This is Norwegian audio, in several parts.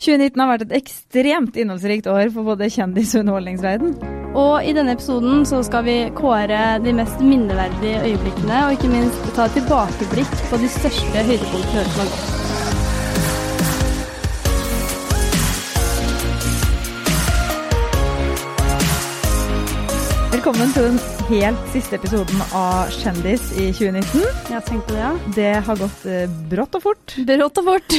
2019 har vært et ekstremt innholdsrikt år for både kjendis- og underholdningsverden. Og i denne episoden så skal vi kåre de mest minneverdige øyeblikkene, og ikke minst ta et tilbakeblikk på de største høydepunktene som har gått. Velkommen til den helt siste episoden av Kjendis i 2019. Jeg tenkte det, ja. Det har gått eh, brått og fort. Brått og fort.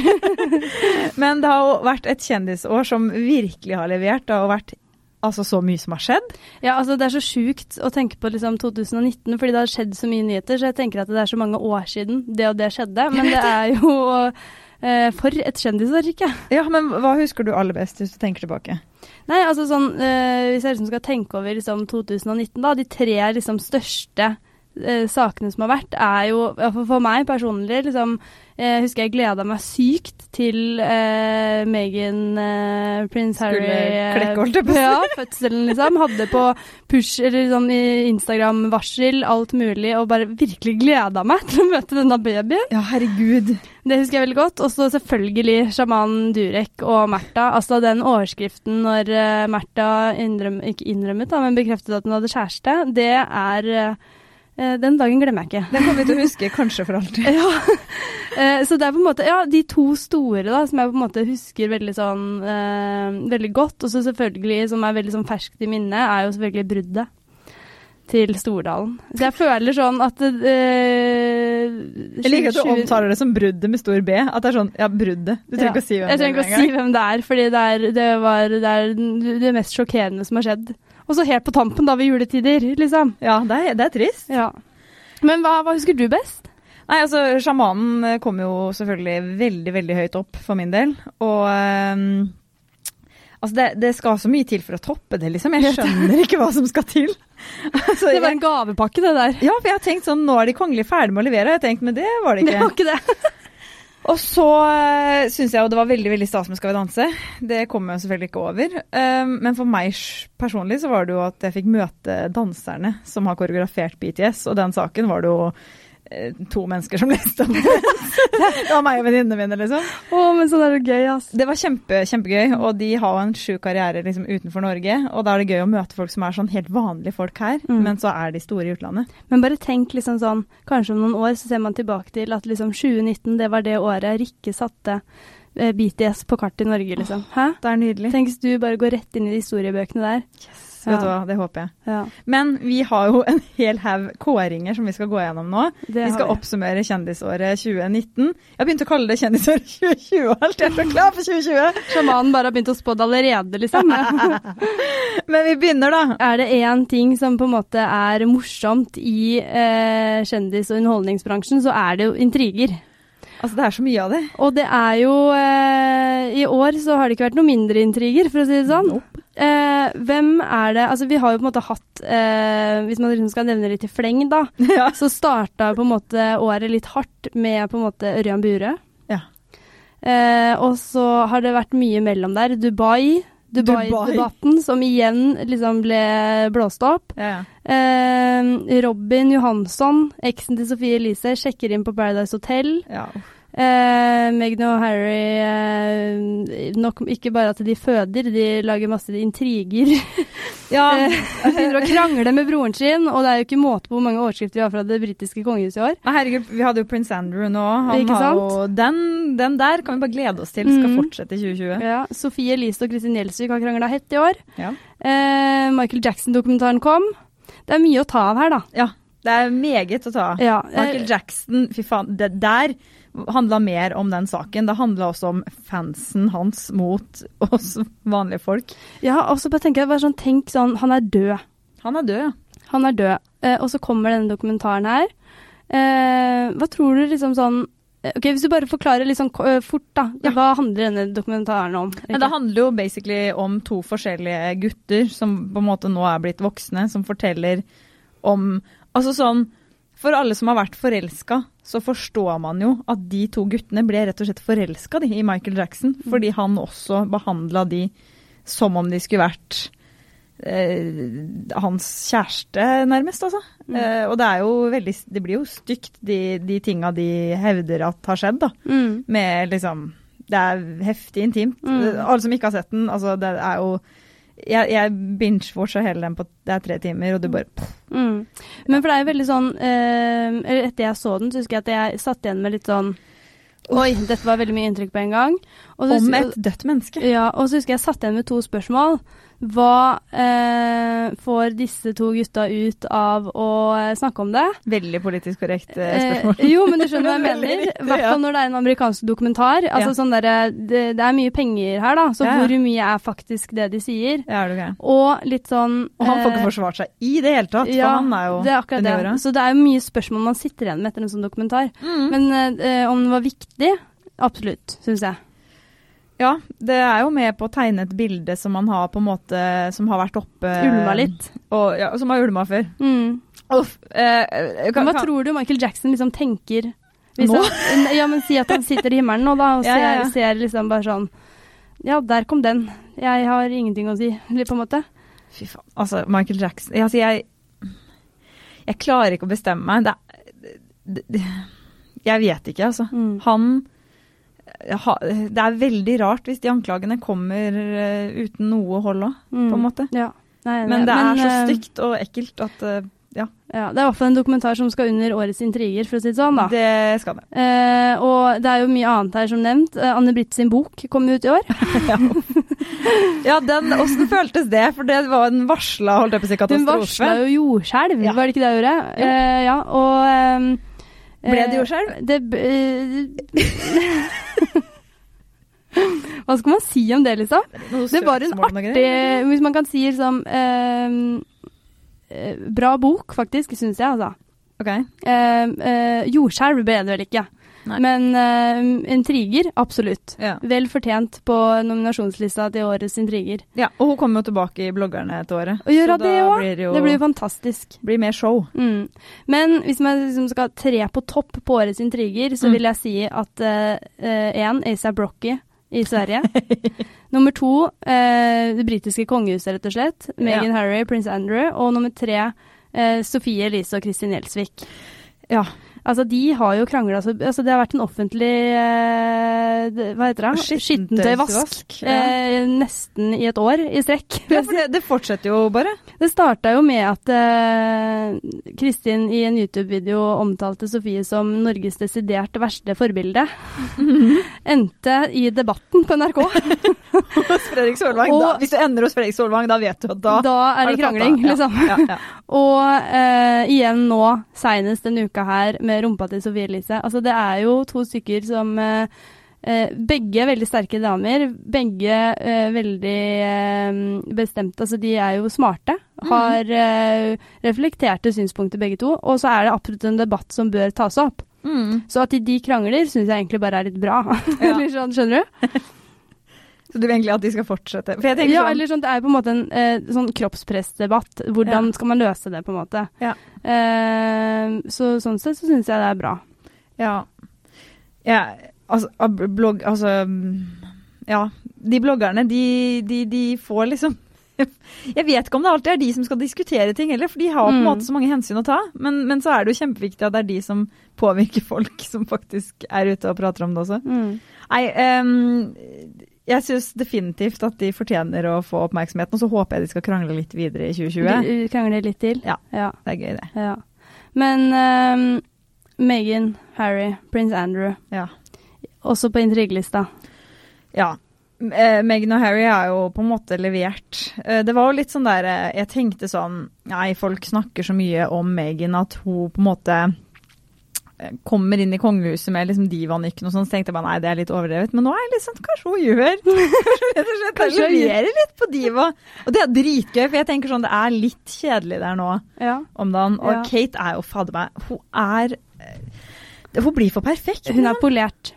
Men det har jo vært et kjendisår som virkelig har levert. Det har vært altså, så mye som har skjedd. Ja, altså Det er så sjukt å tenke på liksom 2019, fordi det har skjedd så mye nyheter. Så jeg tenker at det er så mange år siden det og det skjedde. Men det er jo eh, for et kjendisår, ikke Ja, Men hva husker du aller best hvis du tenker tilbake? Nei, altså sånn eh, Hvis jeg liksom skal tenke over liksom 2019, da. De tre liksom største eh, sakene som har vært, er jo for, for meg personlig liksom Jeg husker jeg gleda meg sykt til eh, Meghan eh, Prince Harry Skulle eh, klekke, holdt jeg på å. Ja, fødselen, liksom. Hadde på push eller sånn i Instagram-varsel, alt mulig, og bare virkelig gleda meg til å møte denne babyen. Ja, herregud. Det husker jeg veldig godt. Og så selvfølgelig sjamanen Durek og Märtha. Altså den overskriften når uh, Märtha innrøm, ikke innrømmet, da, men bekreftet at hun hadde kjæreste, det er uh, Den dagen glemmer jeg ikke. Den kommer vi til å huske kanskje for alltid. Ja. Eh, så det er på en måte Ja, de to store da, som jeg på en måte husker veldig sånn eh, Veldig godt, og så selvfølgelig, som er veldig sånn ferskt i minnet, er jo selvfølgelig bruddet til Stordalen. Så jeg føler sånn at eh, Jeg liker at du omtaler det som bruddet med stor B. At det er sånn Ja, bruddet. Du trenger Ja. ikke å si hvem det er. Jeg trenger ikke å si hvem det er, fordi det er det, var, det, er det mest sjokkerende som har skjedd. Og så helt på tampen, da, ved juletider, liksom. Ja, det er, det er trist. Ja. Men hva, hva husker du best? Nei, altså, sjamanen kom jo selvfølgelig veldig, veldig høyt opp for min del. Og um, altså, det, det skal så mye til for å toppe det, liksom. Jeg skjønner ikke hva som skal til. Altså, Det var en gavepakke, det der. ja, for jeg har tenkt sånn, nå er de kongelige ferdige med å levere, jeg har tenkt, men det var det ikke. Det var ikke det. Og så uh, syns jeg jo det var veldig veldig stas med Skal vi danse. Det kommer jeg selvfølgelig ikke over. Um, men for meg personlig så var det jo at jeg fikk møte danserne som har koreografert BTS, og den saken var det jo eh, to mennesker som leste om. det det var meg og venninnene mine, liksom. Å, men sånn er det gøy, ass. Det var kjempe, kjempegøy, og de har jo en sjuk karriere liksom utenfor Norge. Og da er det gøy å møte folk som er sånn helt vanlige folk her, Mm. men så er de store i utlandet. Men bare tenk liksom sånn, kanskje om noen år så ser man tilbake til at liksom 2019, det var det året Rikke satte eh, BTS på kartet i Norge, liksom. Hæ? Det er nydelig. Tenk hvis du bare går rett inn i de historiebøkene der. Vet du hva, det håper jeg. Ja, Men vi har jo en hel haug kåringer som vi skal gå gjennom nå. det Vi skal vi. oppsummere kjendisåret 2019. Jeg har begynt å kalle det kjendisåret 2020 alt. Jeg er så klar for 2020! Sjamanen bare har begynt å spå det allerede, liksom. Men vi begynner, da. er det én ting som på en måte er morsomt i eh, kjendis- og underholdningsbransjen, så er det jo intriger. Altså, det er så mye av det. Og det er jo eh, I år så har det ikke vært noe mindre intriger, for å si det sånn. Eh, hvem er det Altså, vi har jo på en måte hatt eh, Hvis man liksom skal nevne litt i fleng, da, Ja. så starta på en måte året litt hardt med på en måte Ørjan Burøe. Ja. Eh, og så har det vært mye mellom der. Dubai. Dubai. Dubai-debatten, som igjen liksom ble blåst opp. Ja. Eh, Robin Johansson, eksen til Sofie Elise, sjekker inn på Paradise Hotel. ja. Eh, Meghan og Harry eh, Nok ikke bare at de føder, de lager masse intriger. ja. Eh, Begynner å krangle med broren sin, og det er jo ikke måte på hvor mange overskrifter vi har fra det britiske kongehuset i år. Ah, herregud, vi hadde jo prins Andrew nå. Den, den der kan vi bare glede oss til skal mm. fortsette i 2020. Ja, Sofie Elise og Kristin Gjelsvik har krangla hett i år. Ja. Eh, Michael Jackson-dokumentaren kom. Det er mye å ta av her, da. ja. Det er meget å ta av. Ja, Michael eh, Jackson, fy faen, det der handla mer om den saken. Det handla også om fansen hans mot oss vanlige folk. ja og så bare tenker jeg bare sånn, tenk sånn, han er død. Han er død. Han er død. Eh, og så kommer denne dokumentaren her. Eh, hva tror du liksom sånn eh, Ok, Hvis du bare forklarer litt sånn eh, fort, da. Ja. Hva handler denne dokumentaren om? Men det handler jo basically om to forskjellige gutter som på en måte nå er blitt voksne, som forteller om Altså sånn For alle som har vært forelska, så forstår man jo at de to guttene ble rett og slett forelska i Michael Jackson, fordi han også behandla de som om de skulle vært eh, hans kjæreste, nærmest, altså. Mm. Eh, og det er jo veldig Det blir jo stygt, de, de tinga de hevder at har skjedd, da. Mm. Med liksom Det er heftig intimt. Mm. Alle som ikke har sett den, altså det er jo Jeg, jeg binge-watcha hele den på Det er tre timer, og du bare Mm. Men for det er jo veldig sånn eh, etter jeg så den, så husker jeg at jeg satt igjen med litt sånn Oi, dette var veldig mye inntrykk på en gang. Og så Om husker- et dødt menneske. Ja, og så husker jeg jeg satt igjen med to spørsmål. Hva eh, får disse to gutta ut av å eh, snakke om det? Veldig politisk korrekt eh, spørsmål. Eh, jo, men du skjønner hva jeg mener. I hvert fall når det er en amerikansk dokumentar. Altså Ja. sånn der, det, det er mye penger her, da. Så Ja, ja. hvor mye er faktisk det de sier? Ja, er okay. Og litt sånn Og han får eh, ikke forsvart seg i det hele tatt, ja, for han er jo det er akkurat det. Så det er jo mye spørsmål man sitter igjen med etter en sånn dokumentar. Mm. Men eh, om den var viktig? Absolutt, syns jeg. Ja, det er jo med på å tegne et bilde som man har på en måte Som har vært oppe Ulma litt. Og, ja, som har ulma før. Mm. Uff. Eh, kan, Men hva kan, tror du Michael Jackson liksom tenker hvis Nå? Han, ja, men si at han sitter i himmelen nå, da, og Ja, ser, ja, ser liksom bare sånn Ja, der kom den. Jeg har ingenting å si, på en måte. Fy faen. Altså, Michael Jackson altså, jeg, jeg klarer ikke å bestemme meg. Det, det, det, jeg vet ikke, altså. Mm. Han ha, Det er veldig rart hvis de anklagene kommer eh, uten noe hold òg, på en måte. Mm. Ja. Nei, Men det er så eh, stygt og ekkelt at eh, ja, Ja, det er i hvert fall en dokumentar som skal under årets intriger, for å si det sånn, da. det skal det. Eh, og det er jo mye annet her som nevnt. Eh, Anne Britt sin bok kom ut i år. Ja, den, Åssen føltes det? For det var en varsla holdt jeg på å si, Hun varsla jo jordskjelv, Ja. var det ikke det hun gjorde? Jo. Eh, ja, og ehm, Ble det eh, jordskjelv? Det eh, Hva skal man si om det, liksom? Det var en artig. Hvis man kan si liksom ehm, Bra bok, faktisk, syns jeg, altså. Ok. Uh, jordskjelv ble det vel ikke. Nei. Men uh, intriger, absolutt. Ja. Vel fortjent på nominasjonslista til årets intriger. ja. Og hun kommer jo tilbake i bloggerne etter året. Og gjør så det òg? blir det Det blir jo fantastisk. blir mer show. Mm. Men hvis man liksom skal tre på topp på årets intriger, så Mm. vil jeg si at én, uh, ASAP Rocky i Sverige. nummer to, eh, det britiske kongehuset, rett og slett. Meghan Harry, prins Andrew. Og nummer tre, eh, Sofie Elise og Kristin Gjelsvik. Ja. Altså, de har jo krangla så altså, Det har vært en offentlig eh, Hva heter det? Skittentøyvask. Ja. Eh, nesten i et år i strekk. Ja, for det, det fortsetter jo bare. Det starta jo med at eh, Kristin i en YouTube-video omtalte Sofie som Norges desidert verste forbilde. Endte i debatten på NRK. Hos Fredrik Solvang. Og- da, hvis du ender hos Fredrik Solvang, da vet du at da Da, er det har krangling. Ja, liksom. Ja, ja. Og eh, igjen nå, seinest denne uka her, med rumpa til Sofie Elise. Altså, det er jo to stykker som eh, eh, Begge veldig sterke damer. Begge eh, veldig eh, bestemte. Altså, de er jo smarte. Har eh, reflekterte synspunkter, begge to. Og så er det absolutt en debatt som bør tas opp. Mm. Så at de, de krangler, syns jeg egentlig bare er litt bra. Ja. eller sånn, skjønner du? Så du vil egentlig at de skal fortsette? For Ja, sånn, eller sånn, det er på en måte en eh, sånn kroppspressdebatt. Hvordan Ja. skal man løse det, på en måte. Ja. Eh, så sånn sett så syns jeg det er bra. Ja. ja altså, blogg... Altså mm, Ja. De bloggerne, de, de, de får liksom Jeg vet ikke om det alltid er de som skal diskutere ting heller, for de har på en Mm. måte så mange hensyn å ta. Men, men så er det jo kjempeviktig at det er de som påvirker folk, som faktisk er ute og prater om det også. Nei, ehm, jeg syns definitivt at de fortjener å få oppmerksomheten, og så håper jeg de skal krangle litt videre i 2020. De- Krangler litt til? Ja. ja. Det er gøy, det. ja. Men um, Meghan, Harry, prins Andrew, Ja. også på intrigelista. Ja. Eh, Meghan og Harry er jo på en måte levert. Eh, det var jo litt sånn der eh, Jeg tenkte sånn Nei, folk snakker så mye om Meghan at hun på en måte kommer inn i kongehuset med liksom divanykken og sånn, så tenkte jeg bare nei, det er litt overdrevet. Men nå er jeg litt sånn Kanskje hun gjør Kanskje Kanskje hun leverer litt på diva. Og det er dritgøy, for jeg tenker sånn det er litt kjedelig der nå Ja. om dagen. Og Ja. Kate er jo fader meg Hun er eh, Hun blir for perfekt. Hun er polert.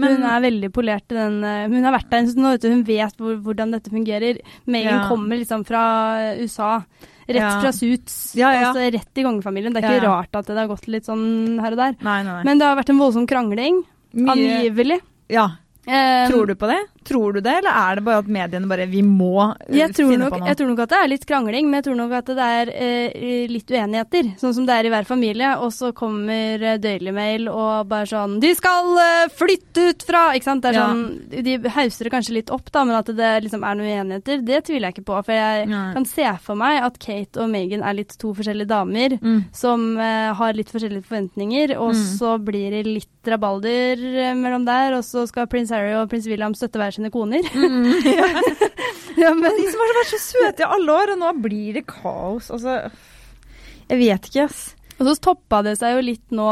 Men- hun er veldig polert den eh, Hun har vært der en stund. Hun vet hvor, hvordan dette fungerer. Megan Ja. kommer liksom fra USA. Rett Ja. fra Suits. Ja, ja. Altså rett i kongefamilien. Det er ikke rart at det har gått litt sånn her og der. Nei, nei, nei. Men det har vært en voldsom krangling. Mye- Angivelig. Ja. Um, Tror du på det? Tror du det, eller er det bare at mediene bare Vi må eh, Jeg finne nok, på noe? jeg tror nok at det er litt krangling, men jeg tror nok at det er eh, litt uenigheter. Sånn som det er i hver familie. Og så kommer eh, Daily Mail og bare sånn De skal eh, flytte ut fra Ikke sant. Det er Ja. sånn, de hauser det kanskje litt opp, da, men at det liksom er noen uenigheter, det tviler jeg ikke på. For jeg Nei. kan se for meg at Kate og Megan er litt to forskjellige damer. Mm. Som eh, har litt forskjellige forventninger, og Mm. så blir det litt rabalder eh, mellom der. Og så skal prins Harry og prins William støtte hver sine koner. Mm, ja. ja, men De som har vært så søte i alle år, og nå blir det kaos. Altså Jeg vet ikke, ass. Og så toppa det seg jo litt nå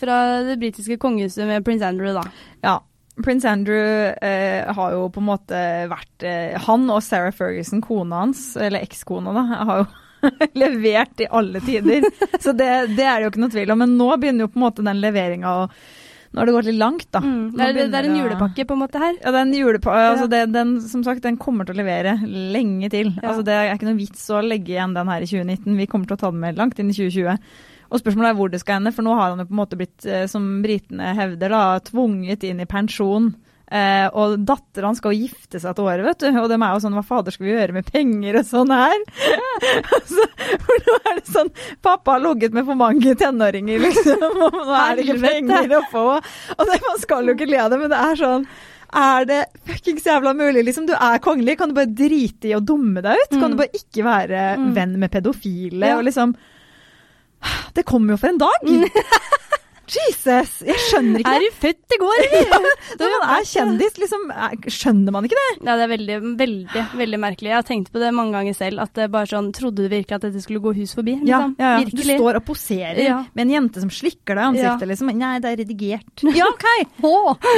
fra det britiske kongehuset med prins Andrew, da. Ja. Prins Andrew eh, har jo på en måte vært eh, Han og Sarah Ferguson, kona hans, eller ekskona, da, har jo levert i alle tider. Så det, det er det jo ikke noe tvil om. Men nå begynner jo på en måte den leveringa å Nå har det gått litt langt, da. Mm. Det, er, det er en julepakke på en måte her. Ja, den julepa altså Ja. det, den, som sagt, den kommer til å levere lenge til. Ja. Altså det er ikke noe vits å legge igjen den her i 2019. Vi kommer til å ta den med langt inn i 2020. Og spørsmålet er hvor det skal ende, for nå har han jo på en måte blitt, eh, som britene hevder, da, tvunget inn i pensjon. Eh, og dattera skal jo gifte seg et år, vet du. Og de er jo sånn hva fader skal vi gjøre med penger og sånn her? altså, for nå er det sånn pappa har ligget med for mange tenåringer, liksom. Og nå er det ikke penger å få. Og det, man skal jo ikke le av det, men det er sånn er det fuckings jævla mulig? Liksom, du er kongelig, kan du bare drite i å dumme deg ut? Kan Mm. du bare ikke være Mm. venn med pedofile? Ja. Og liksom Det kommer jo for en dag! Jesus! Jeg skjønner ikke Er du født i går, eller? Når man er kjendis, liksom, er- skjønner man ikke det? Ja, det er veldig, veldig veldig merkelig. Jeg har tenkt på det mange ganger selv. At det bare sånn, Trodde du virkelig at dette skulle gå hus forbi? Liksom? ja, ja. Du Virkelig. står og poserer Ja. med en jente som slikker deg i ansiktet, Ja. liksom. Nei, det er redigert. Ja, OK!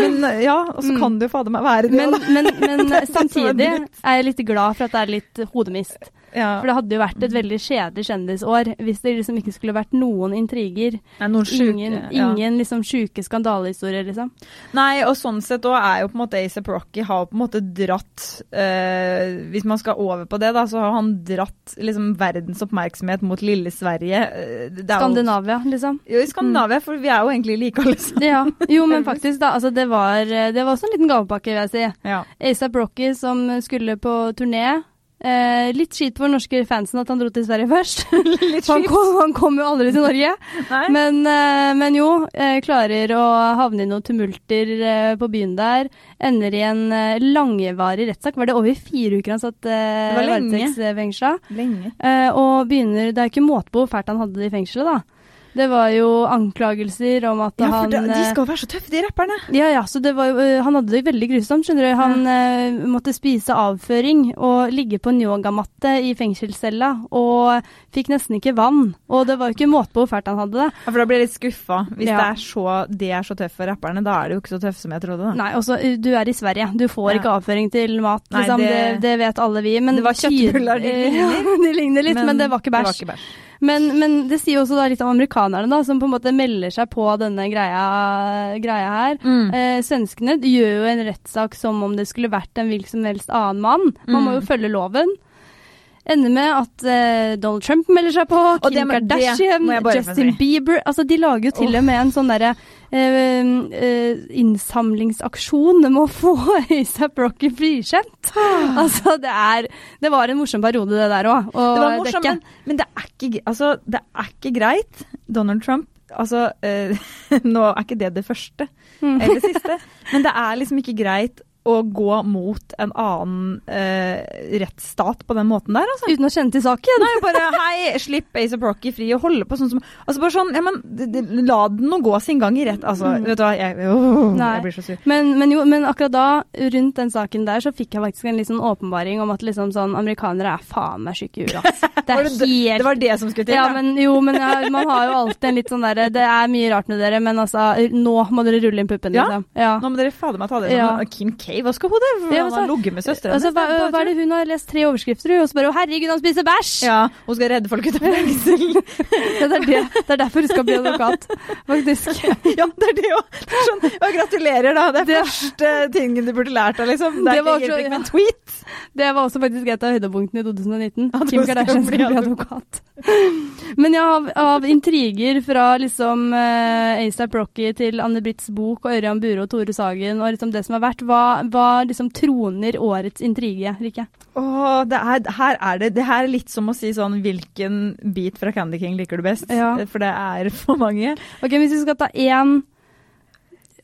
Men ja, og så Mm. kan mm. jo fader meg være det, Men, men, men Det det samtidig er jeg litt glad for at det er litt hodemist. Ja. For det hadde jo vært et veldig kjedelig kjendisår hvis det liksom ikke skulle vært noen intriger. Nei, noen syke, Ingen, ja. ingen liksom sjuke skandalehistorier, liksom. Nei, og sånn sett òg er jo på en måte A$AP Rocky har på en måte dratt øh, Hvis man skal over på det, da, så har han dratt liksom verdens oppmerksomhet mot lille Sverige. Eh, er jo- Skandinavia, liksom. Jo, i Skandinavia, for vi er jo egentlig like alle sammen. Ja, jo, men faktisk, da. Altså, det var, det var også en liten gavepakke, vil jeg si. Ja. ASAP Rocky som skulle på turné. Eh, litt skit for norske fansen at han dro til Sverige først. Litt han kom, han kom jo aldri til Norge. Men, eh, men jo, eh, klarer å havne i noen tumulter eh, på byen der. Ender i en eh, langvarig rettssak. Var det over fire uker han satt eh, Det var lenge. varetektsfengsla? Lenge. Eh, og begynner Det er ikke måte på hvor fælt han hadde det i fengselet, da. Det var jo anklagelser om at Ja, for han de, de eh, skal jo være så tøffe, de rapperne. ja, ja, så det var jo eh, Han hadde det veldig grusomt, skjønner du. Han ja. måtte spise avføring og ligge på en yogamatte i fengselscella og fikk nesten ikke vann. Og det var jo ikke måte på hvor fælt han hadde det. Ja, for da blir jeg litt skuffa. Hvis Ja. det er så, de er så tøffe for rapperne, da er det jo ikke så tøffe som jeg trodde. Da. Nei, også, eh, du er i Sverige. Du får Ja. ikke avføring til mat, Nei, liksom. det, det- det, vet alle vi. Men Det var kjøttbuller, de ligner. Ja, de ligner litt, men, det var Det var ikke bæsj. Men, men det sier også litt om amerikanerne, da, som på en måte melder seg på denne greia, greia her. Mm. Eh, svenskene gjør jo en rettssak som om det skulle vært en hvilken som helst annen mann. Man må Mm. jo følge loven. Ender med at eh, Donald Trump melder seg på, Kim må- Kardashian, må Justin. Bieber Altså, de lager jo til og med en sånn derre innsamlingsaksjon med å få ASAP Rocky frikjent. altså, det er Det var en morsom periode, det der òg. Det var morsomt, men, men det, er ikke, altså, det er ikke greit. Donald Trump Altså, eh, nå er ikke det det første Eller eller siste, men det er liksom ikke greit å gå mot en annen eh, rettsstat på den måten der, altså. Uten å kjenne til saken. Nei, bare hei, slipp Ace of Rocky fri og holde på sånn som Altså bare sånn, ja men la den nå gå sin gang i rett. Altså, Mm. vet du hva, jeg, oh, jeg blir så sur. Men, men, jo, men akkurat da, rundt den saken der, så fikk jeg faktisk en sånn åpenbaring om at liksom sånn, amerikanere er faen meg syke i huet, ass. Det Var er det, helt det var det som skulle til, ja, ja. men jo, men ja, man har jo alltid en litt sånn derre Det er mye rart med dere, men altså, nå må dere rulle inn puppen, liksom. Ja. Nå må dere fader meg ta det. Ja. Sånn, Kim K, hva skal hun? Ja, Han har ligget med søstera Altså, hva, hva er det hun har lest tre overskrifter i, og så bare 'Å, herregud, han spiser bæsj'! Ja, hun skal redde folk ut av fengsel. Ja, det, er det. det er derfor hun skal bli advokat, faktisk. ja, det er det òg. Sånn, ja, gratulerer, da. Det er Det- første tingen du burde lært deg, liksom. Det er Det ikke helt men tweet. Det var også faktisk et av høydepunktene i 2019. At Kim Kardashian skal bli bli advokat. Men ja, av, av intriger fra liksom uh, ASAP Rocky til Anne Britts bok og Ørjan Bure og Tore Sagen og liksom det som har vært, hva, hva liksom troner årets intrige, Rikke? Åh, det er, her er det, det her er litt som å si sånn hvilken bit fra Candy King liker du best? Ja. For det er for mange. Ok, Hvis vi skal ta én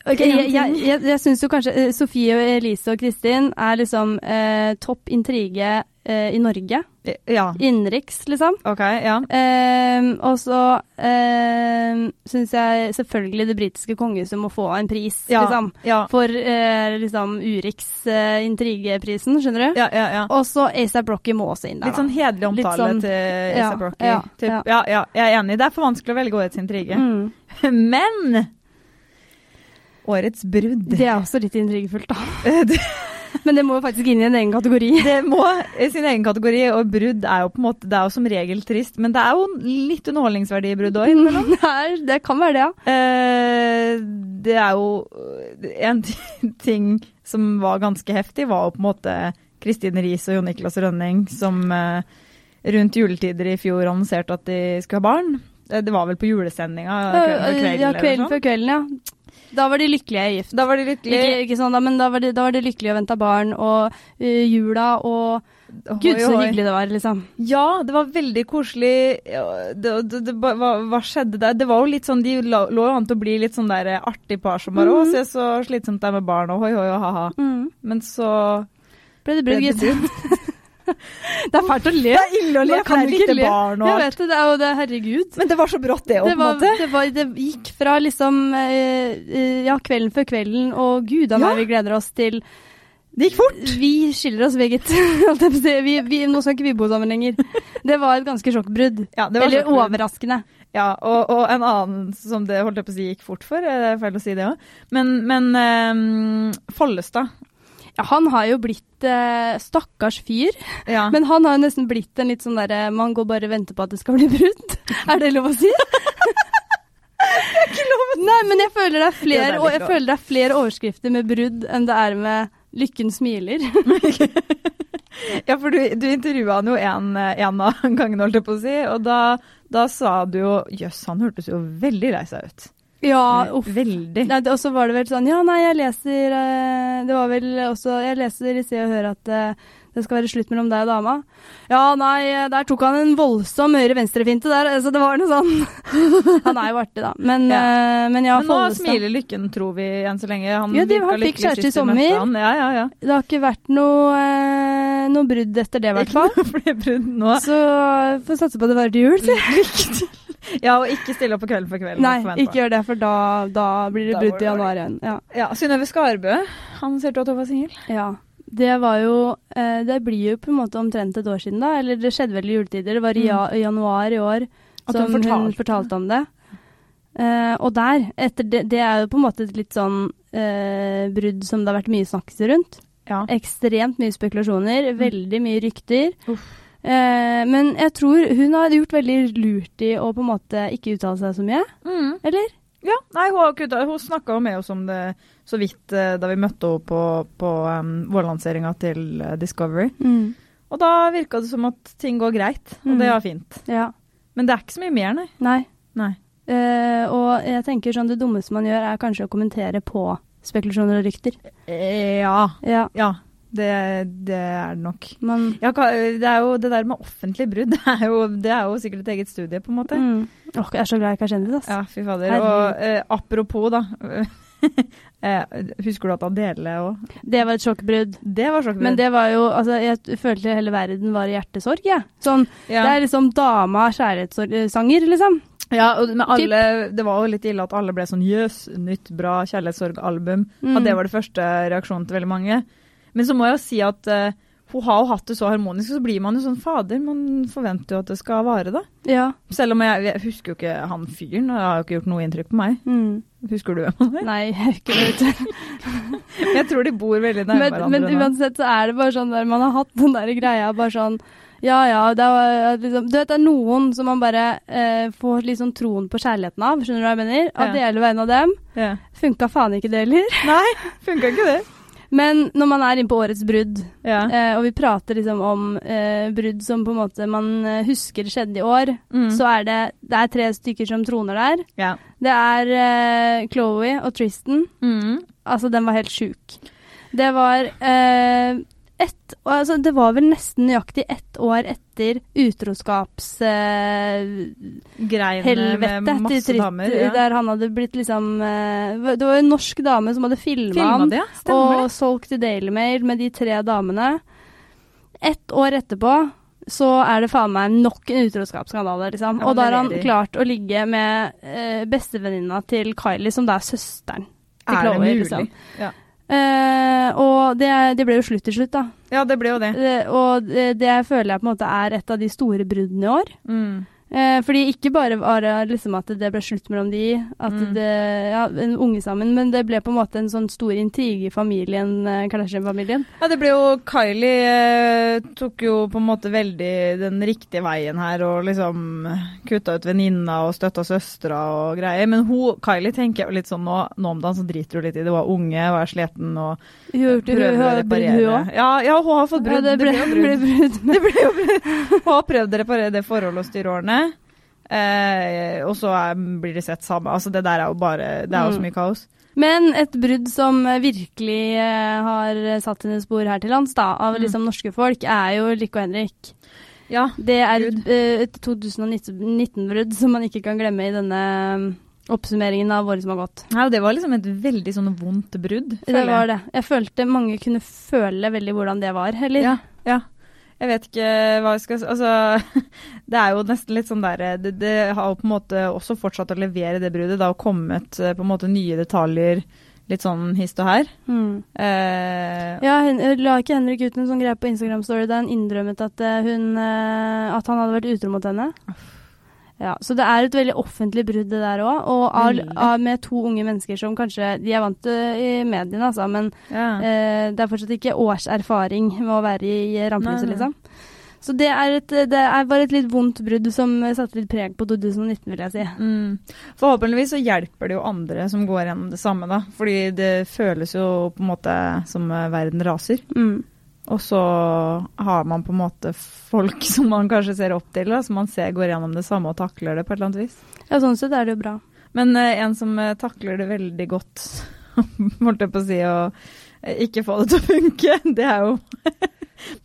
Ok, Jeg, jeg, jeg, jeg syns jo kanskje eh, Sofie, og Elise og Kristin er liksom eh, topp intrige eh, i Norge. Ja. Innenriks, liksom. OK. Ja. Eh, og så eh, syns jeg selvfølgelig det britiske kongehuset må få en pris, Ja. liksom. Ja. For eh, liksom Urix eh, intrigeprisen, skjønner du? Ja, ja, ja. Og så ASAP Rocky må også inn der, Litt sånn hederlig omtale sånn- til ja, A$AP Rocky. ja, ja. ja, ja, jeg er enig. Det er for vanskelig å velge årets intrige. Mm. Men årets brudd Det er også litt intrigefullt, da. Men det må jo faktisk inn i en egen kategori. det må i sin egen kategori, og brudd er jo på en måte Det er jo som regel trist, men det er jo litt underholdningsverdi i brudd òg innimellom. Det, det kan være det, ja. Eh, det er jo En ting som var ganske heftig, var jo på en måte Kristine Riis og Jon Niklas Rønning som eh, rundt juletider i fjor annonserte at de skulle ha barn. Eh, Det var vel på julesendinga? Kvelden ja, kvelden før kvelden, ja. Da var de lykkelige gift. Da var de lykkelige. Ikke, ikke sånn da, men da var de, da var de lykkelige og venta barn, og uh, jula og Gud, så hyggelig det var, liksom. Ja, det var veldig koselig. Det, det, det, hva, hva skjedde der? Det var jo litt sånn, De lå jo an til å bli litt sånn der artig par som bare Å, Mhm. se så slitsomt det er med barn, og hoi, hoi, og ha-ha. Mm. Men så Ble det brudd, det er fælt å le. Det er ille å le, for det kan er lite le. barn og Jeg alt. vet det, det er jo det, herregud. Men det var så brått, det òg, på en måte. det, var, det gikk fra liksom eh, eh, ja, kvelden før kvelden, og gud a Ja. vi gleder oss til Det gikk fort. Vi skiller oss si. Vi, vi, nå skal ikke vi bo sammen lenger. Det var et ganske sjokkbrudd. Ja, det var Eller sjokkbrudd. overraskende. Ja, og, og en annen som det holdt jeg på å si gikk fort for, det er feil å si det òg. Men, men um, Follestad. Ja, han har jo blitt eh, stakkars fyr, Ja. men han har jo nesten blitt en litt sånn derre Man går bare og venter på at det skal bli brudd. Er det lov å si? Nei, men jeg føler det er flere, det er og jeg føler det er flere overskrifter med brudd enn det er med 'Lykken smiler'. Ja, for du, du intervjua han jo en, en av gangene, holdt jeg på å si, og da, da sa du jo Jøss, han hørtes jo veldig lei seg ut. Ja, uff. Veldig. Nei, Og så var det vel sånn Ja, nei, jeg leser eh, Det var vel også Jeg leser i Se og Hør at eh, det skal være slutt mellom deg og dama. Ja, nei, eh, der tok han en voldsom høyre-venstre-finte der. Så det var noe sånn Han er jo artig, da. Men ja, men ja Men nå Follestad. smiler lykken, tror vi, enn så lenge. Han, Ja, de- han fikk kjæreste i sommer. Ja, ja, ja. Det har ikke vært noe, eh, noe brudd etter det, i hvert fall. Ikke noe brudd nå. Så får satse på at det varer til jul, si. Lykke til. Ja, og ikke stille opp på kvelden for kvelden. Nei, ikke gjør det, for da, da blir det Da brudd i januar igjen. Ja. Ja, Synnøve Skarbø, han ser ut at å var singel. Ja. Det var jo eh, Det blir jo på en måte omtrent et år siden, da. Eller det skjedde vel i juletider. Det var i ja, januar i år Mm. At som hun fortalte. hun fortalte om det. Eh, og der, etter det, det er jo på en måte et litt sånn eh, brudd som det har vært mye snakkes rundt. Ja. Ekstremt mye spekulasjoner, veldig mye rykter. Mm. Uff. Eh, men jeg tror hun har gjort veldig lurt i å på en måte ikke uttale seg så mye, Mm. eller? Ja, nei, hun, hun snakka jo med oss om det så vidt eh, da vi møtte henne på, på um, vårlanseringa til Discovery. Discovery. Og da virka det som at ting går greit, og Mm. det var fint. Ja. Men det er ikke så mye mer, nei. Nei. nei. Eh, og jeg tenker sånn det dummeste man gjør, er kanskje å kommentere på spekulasjoner og rykter. Eh, Ja. Ja, Ja. Det, det er det nok. man Ja, det er jo det der med offentlig brudd, det er jo, det er jo sikkert et eget studie, på en måte. mm. Åh, Jeg er så glad jeg ikke er kjendis, altså. Ja, fy fader. Og eh, apropos, da. eh, husker du at Adele òg Det var et sjokkbrudd. Det var sjokkbrudd. Men det var jo Altså, jeg følte hele verden var i hjertesorg, jeg. Sånn, ja. Det er liksom dama kjærlighetssanger, liksom. ja, og med alle, det var jo litt ille at alle ble sånn jøss, nytt, bra kjærlighetssorgalbum. Mm. At det var det første reaksjonen til veldig mange. Men så må jeg jo si at uh, hun har jo hatt det så harmonisk, så blir man jo sånn fader, man forventer jo at det skal vare, da. Ja. Selv om jeg, jeg husker jo ikke han fyren, og det har jo ikke gjort noe inntrykk på meg. Mm. Husker du hvem han er? Nei, jeg ikke det. Men Jeg tror de bor veldig nærme Men, hverandre men uansett så er det bare sånn der man har hatt den der greia bare sånn ja, ja, det er, liksom, du vet, det er noen som man bare eh, får sånn troen på kjærligheten av, skjønner du hva jeg mener? At Ja. det gjelder veien av dem. Ja. Funka faen ikke det heller. Nei, funka ikke det. Men når man er inne på årets brudd, Ja. eh, og vi prater liksom om eh, brudd som på en måte man eh, husker skjedde i år, Mm. så er det, det er tre stykker som troner der. ja. Det er eh, Chloé og Tristan. Mm. Altså, den var helt sjuk. Det var eh, ett Altså, det var vel nesten nøyaktig ett år etter utroskapshelvetet uh, til damer. Ja. Der han hadde blitt liksom uh, Det var en norsk dame som hadde filma han det, ja. og og solgt til Daily Mail med de tre damene. Ett år etterpå så er det faen meg nok en utroskapsskandale, liksom. Ja, og da har han klart å ligge med uh, bestevenninna til Kylie, som da er søsteren det. til Er det mulig? liksom. Ja. Eh, og det, det ble jo slutt til slutt, da. ja, det ble jo det. Det, og det, det føler jeg på en måte er et av de store bruddene i år. Mm. Eh, fordi ikke bare var det liksom at det ble slutt mellom de, at Mm. det, ja, en unge sammen, men det ble på en måte en sånn stor intrige i familien, eh, Kardashian-familien. Ja, det ble jo Kylie eh, tok jo på en måte veldig den riktige veien her og liksom kutta ut venninna og støtta søstera og greier. Men hun, Kylie tenker jeg jo litt sånn nå, nå om dagen så driter hun litt i det. Hun er unge var sliten og gjort det, hun å har brudd, hun reparere. òg. Ja, ja, hun har fått brudd. det ble, brudd. Det ble jo brudd. Hun har prøvd å reparere det forholdet og styre årene. Eh, og så er, blir de sett sammen. Altså, det der er jo bare Det er jo så Mm. mye kaos. Men et brudd som virkelig eh, har satt sine spor her til lands, da, av Mm. liksom norske folk, er jo Lykke og Henrik. Ja. Det er et, eh, et 2019-brudd som man ikke kan glemme i denne eh, oppsummeringen av året som har gått. Ja, det var liksom et veldig sånn vondt brudd. Det var det. Jeg følte mange kunne føle veldig hvordan det var, eller? Ja, ja. Jeg vet ikke hva jeg skal si Altså, det er jo nesten litt sånn der det, det har jo på en måte også fortsatt å levere det bruddet. Det har kommet eh, på en måte nye detaljer litt sånn hist og her. Mm. Eh, Ja, hun, la ikke Henrik ut en sånn greie på Instagram-story da hun innrømmet at, eh, hun, eh, at han hadde vært utro mot henne? Ja, Så det er et veldig offentlig brudd, det der òg. Og av, av, med to unge mennesker som kanskje De er vant til i mediene, altså, men ja. eh, det er fortsatt ikke års erfaring med å være i rampelyset, liksom. Så det, er et, det er bare et litt vondt brudd som satte litt preg på 2019, vil jeg si. Mm. Forhåpentligvis så hjelper det jo andre som går gjennom det samme, da. Fordi det føles jo på en måte som verden raser. Mm. Og så har man på en måte folk som man kanskje ser opp til, da, som man ser går gjennom det samme og takler det på et eller annet vis. Ja, sånn sett er det jo bra. Men uh, en som uh, takler det veldig godt, holdt jeg på å si, og uh, ikke få det til å funke, det er jo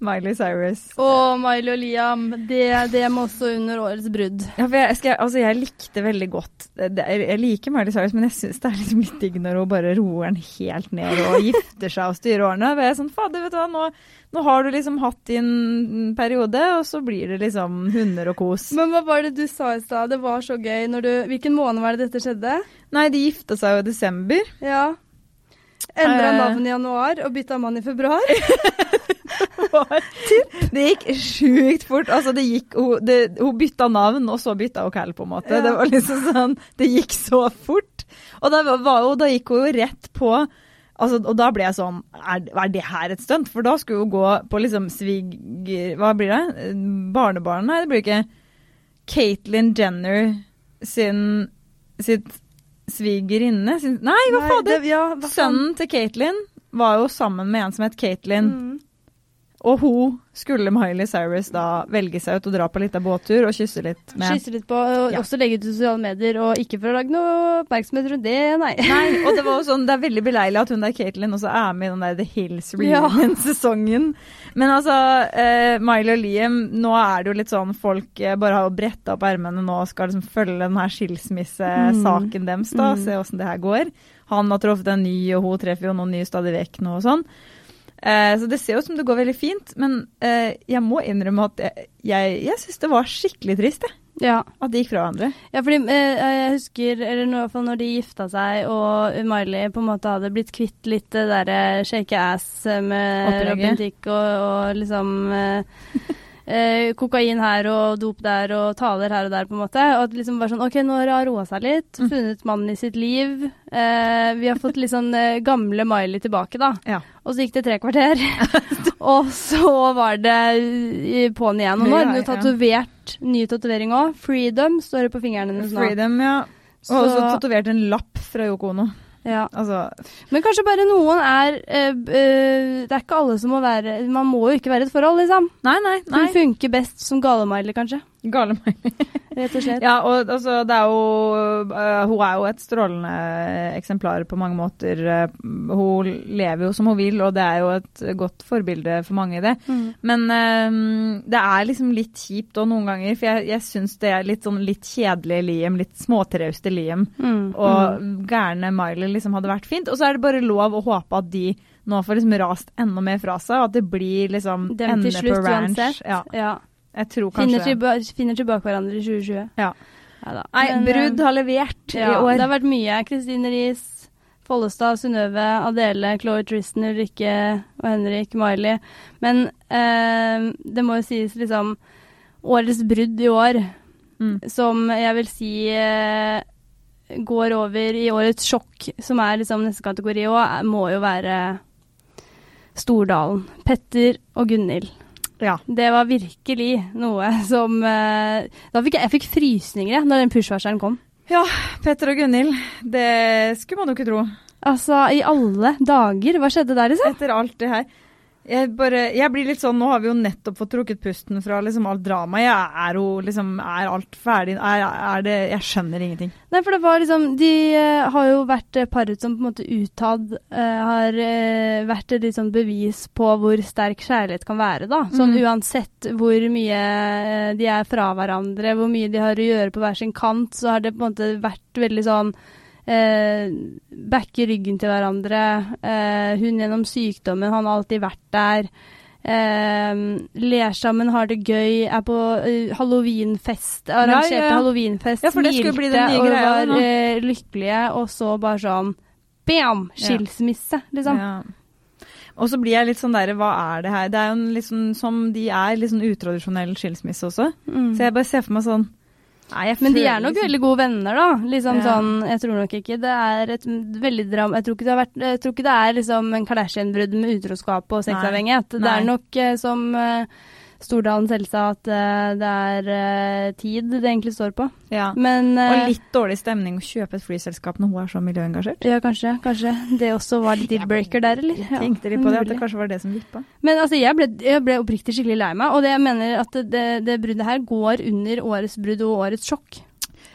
Miley Cyrus. Og Miley og Liam, det, det må også under årets brudd. Ja, jeg, skal, altså jeg likte veldig godt det, Jeg liker Miley Cyrus, men jeg syns det er liksom litt digg når hun bare roer den helt ned og gifter seg og styrer årene. Jeg er sånn, fader, vet du hva, nå, nå har du liksom hatt din periode, og så blir det liksom hunder og kos. Men hva var det du sa i stad? Det var så gøy du Hvilken måned var det dette skjedde? Nei, de gifta seg jo i desember. Ja. Endra navnet navn i januar og bytta mann i februar. Det gikk sjukt fort. Altså, det gikk, hun, det, hun bytta navn, og så bytta hun Cal, på en måte. Ja. Det var liksom sånn Det gikk så fort. Og da, var, da gikk hun jo rett på Altså, og da ble jeg sånn Er, er det her et stunt? For da skulle hun gå på liksom sviger... Hva blir det? Barnebarn? Nei, det blir ikke Caitlyn Jenner sin sitt svigerinne sin, Nei, hva fader? Ja. Sønnen til Caitlyn var jo sammen med en som het Caitlyn. Mm. Og hun skulle Miley Cyrus da velge seg ut og dra på litt av båttur og kysse litt med. Kysse litt på, og Ja. også legge ut i sosiale medier, og ikke for å lage noe oppmerksomhet rundt det, nei. Nei, og det var jo sånn, det er veldig beleilig at hun der Katelyn også er med i den der The Hills reunion-sesongen. Men altså, eh, Miley og Liam, nå er det jo litt sånn folk eh, bare har bretta opp ermene nå og skal liksom følge den her skilsmissesaken deres, da, Mm. se åssen det her går. Han har truffet en ny, og hun treffer jo noen nye stadig vekk nå og sånn. Eh, så det ser jo ut som det går veldig fint, men eh, jeg må innrømme at jeg, jeg, jeg syns det var skikkelig trist, jeg. Ja. At de gikk fra hverandre. Ja, fordi eh, jeg husker, eller i hvert fall når de gifta seg og Miley på en måte hadde blitt kvitt litt det derre shake ass med Opplegget. Robin Tick og, og liksom eh, eh, kokain her og dop der og taler her og der, på en måte. Og at liksom bare sånn OK, nå har hun roa seg litt, Mm. funnet mannen i sitt liv. Eh, vi har fått litt sånn eh, gamle Miley tilbake, da. Ja. Og så gikk det tre kvarter. og så var det i- på'n igjen. Og nå har hun jo tatovert ny tatovering òg. Freedom står det på fingrene hennes nå. Freedom, ja. Og Så- tatovert en lapp fra Yoko Ono. Ja. Altså, Men kanskje bare noen er øh, Det er ikke alle som må være Man må jo ikke være i et forhold, liksom. nei, nei. Hun nei. funker best som galemailer, kanskje. Gale meg. Rett og slett. Ja, og altså, det er jo uh, Hun er jo et strålende eksemplar på mange måter. Uh, Hun lever jo som hun vil, og det er jo et godt forbilde for mange i det. Mm. Men uh, det er liksom litt kjipt òg noen ganger, for jeg, jeg syns det er litt sånn litt kjedelig Liam, litt småtrauste Liam. Mm. Og gærne Miley liksom hadde vært fint. Og så er det bare lov å håpe at de nå får liksom rast enda mer fra seg, og at det blir liksom Dem ende på ranch. uansett. Ja, Ja. Jeg tror Finner, tilba finner tilbake hverandre i 2020. Ja. ja Nei, brudd eh, har levert ja, i år. Det har vært mye. Kristine Riis, Follestad, Synnøve, Adele, Chloé Tristan, Ulrikke og Henrik, Miley. Men eh, det må jo sies liksom Årets brudd i år, Mm. som jeg vil si eh, går over i årets sjokk, som er liksom neste kategori òg, må jo være Stordalen. Petter og Gunhild. Ja. Det var virkelig noe som eh, Da fikk jeg, jeg fikk frysninger jeg, når den push-varselen kom. Petter og Gunhild, det skulle man jo ikke tro. Altså, i alle dager, hva skjedde der, liksom? Etter alt det her. Jeg, bare, jeg blir litt sånn, Nå har vi jo nettopp fått trukket pusten fra liksom alt dramaet. Jeg er jo liksom Er alt ferdig? Er, er det Jeg skjønner ingenting. Nei, for det var liksom De eh, har jo vært eh, paret som på en måte utad eh, har vært et sånn bevis på hvor sterk kjærlighet kan være, da. Sånn mm. uansett hvor mye de er fra hverandre, hvor mye de har å gjøre på hver sin kant, så har det på en måte vært veldig sånn eh, backer ryggen til hverandre. Eh, hun gjennom sykdommen, han har alltid vært der. Eh, ler sammen, har det gøy, er på uh, halloweenfest. Arrangerte Ja, ja, ja. halloweenfest, Ja, nye og var eh, lykkelige, og så bare sånn bam! Skilsmisse, liksom. Og så blir jeg litt sånn der, hva er det her? Det er jo en sånn, som de er, litt sånn utradisjonell skilsmisse også. Mm. Så jeg bare ser for meg sånn Nei, Men de er nok liksom- veldig gode venner, da. Liksom Ja. sånn, Jeg tror nok ikke det er et veldig dram... Jeg tror ikke det, har vært, jeg tror ikke det er liksom en Kardashian-brudd med utroskap og sexavhengighet. Det er nok eh, som eh, Stordalen selv sa, at uh, det er uh, tid det egentlig står på. ja. Men uh, Og litt dårlig stemning å kjøpe et flyselskap når hun er så miljøengasjert. Ja, kanskje. Kanskje det også var litt deal-breaker der, eller? Jeg tenkte litt på det, at det kanskje var det som vippa. Men altså, jeg ble, jeg ble oppriktig skikkelig lei meg, og det jeg mener at det, det bruddet her går under årets brudd og årets sjokk.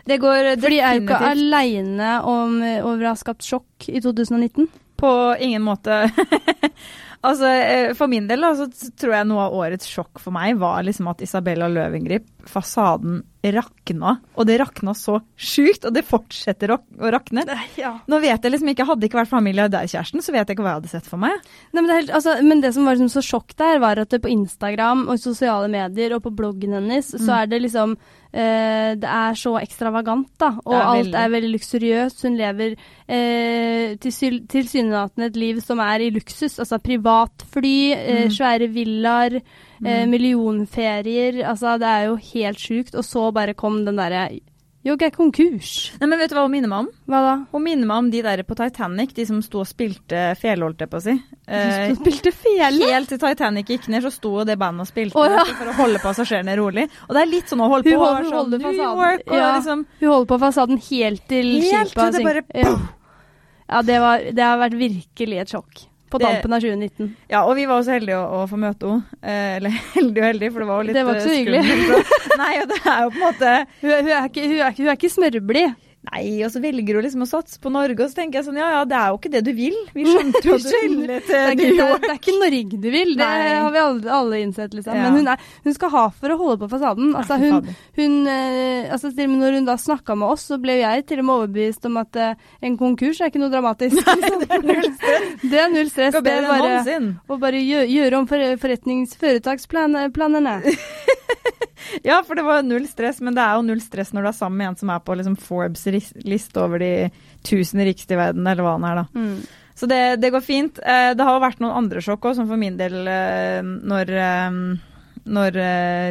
Det går For de er jo ikke aleine om over å ha skapt sjokk i 2019. på ingen måte Altså, eh, For min del så tror jeg noe av årets sjokk for meg var liksom at Isabella Løvengrip, fasaden rakna. Og det rakna så sjukt, og det fortsetter å, rakne. Ja. Nå vet jeg liksom ikke, Hadde ikke vært familie av deg, kjæresten, så vet jeg ikke hva jeg hadde sett for meg. Nei, men, det helt, altså, men det som var liksom så sjokk der, var at det på Instagram og sosiale medier og på bloggen hennes, så Mm. er det liksom eh, Det er så ekstravagant, da. Og er alt er veldig luksuriøst. Hun lever eh, tilsy- tilsynelatende et liv som er i luksus. Altså privatfly, eh, Mm. svære villaer, Mm. millionferier. Altså, det er jo helt sjukt. Og så bare kom den derre Jo, ikke er konkurs. Nei, men vet du hva hun minner meg om? Hva da? Hun minner meg om de der på Titanic, de som sto og spilte fele, holdt jeg på å si. De spilte fele? Helt til Titanic gikk ned, så sto det bandet og spilte oh, ja. for å holde passasjerene rolig. Og det er litt sånn å holde på Hun holder- sånn holder fasaden. York, Ja. liksom Hun holder på fasaden helt til Helt til det bare ja. ja, det, var, det har vært virkelig et sjokk. På tampen av 2019. Ja, og vi var også heldige å, å få møte henne. Eh, eller heldig og heldig, for det var jo litt skummelt. Det var ikke så eh, hyggelig. Nei, og det er jo på en måte Hun, hun, er ikke, hun, er, hun er ikke smørblid. Nei, og så velger hun liksom å satse på Norge, og så tenker jeg sånn ja ja, det er jo ikke det du vil. Vi skjønte jo at du ville Det er, til ikke, New det, York. det er ikke Norge du vil, det Nei. har vi alle, alle innsett. Liksom. Ja. Men hun, er, hun skal ha for å holde på fasaden. Altså, hun, hun, eh, altså, til og med når hun da snakka med oss, så ble jeg til og med overbevist om at eh, en konkurs er ikke noe dramatisk. Nei, det er null stress. Det er bare å bare gjøre, gjøre om for, forretnings- foretaksplanene. Ja, for det var null stress, men det er jo null stress når du er sammen med en som er på liksom Forbes liste over de tusen rikeste i verden, eller hva han er, da. Mm. Så det, det går fint. Eh, det har vært noen andre sjokk òg, som for min del eh, når, eh, når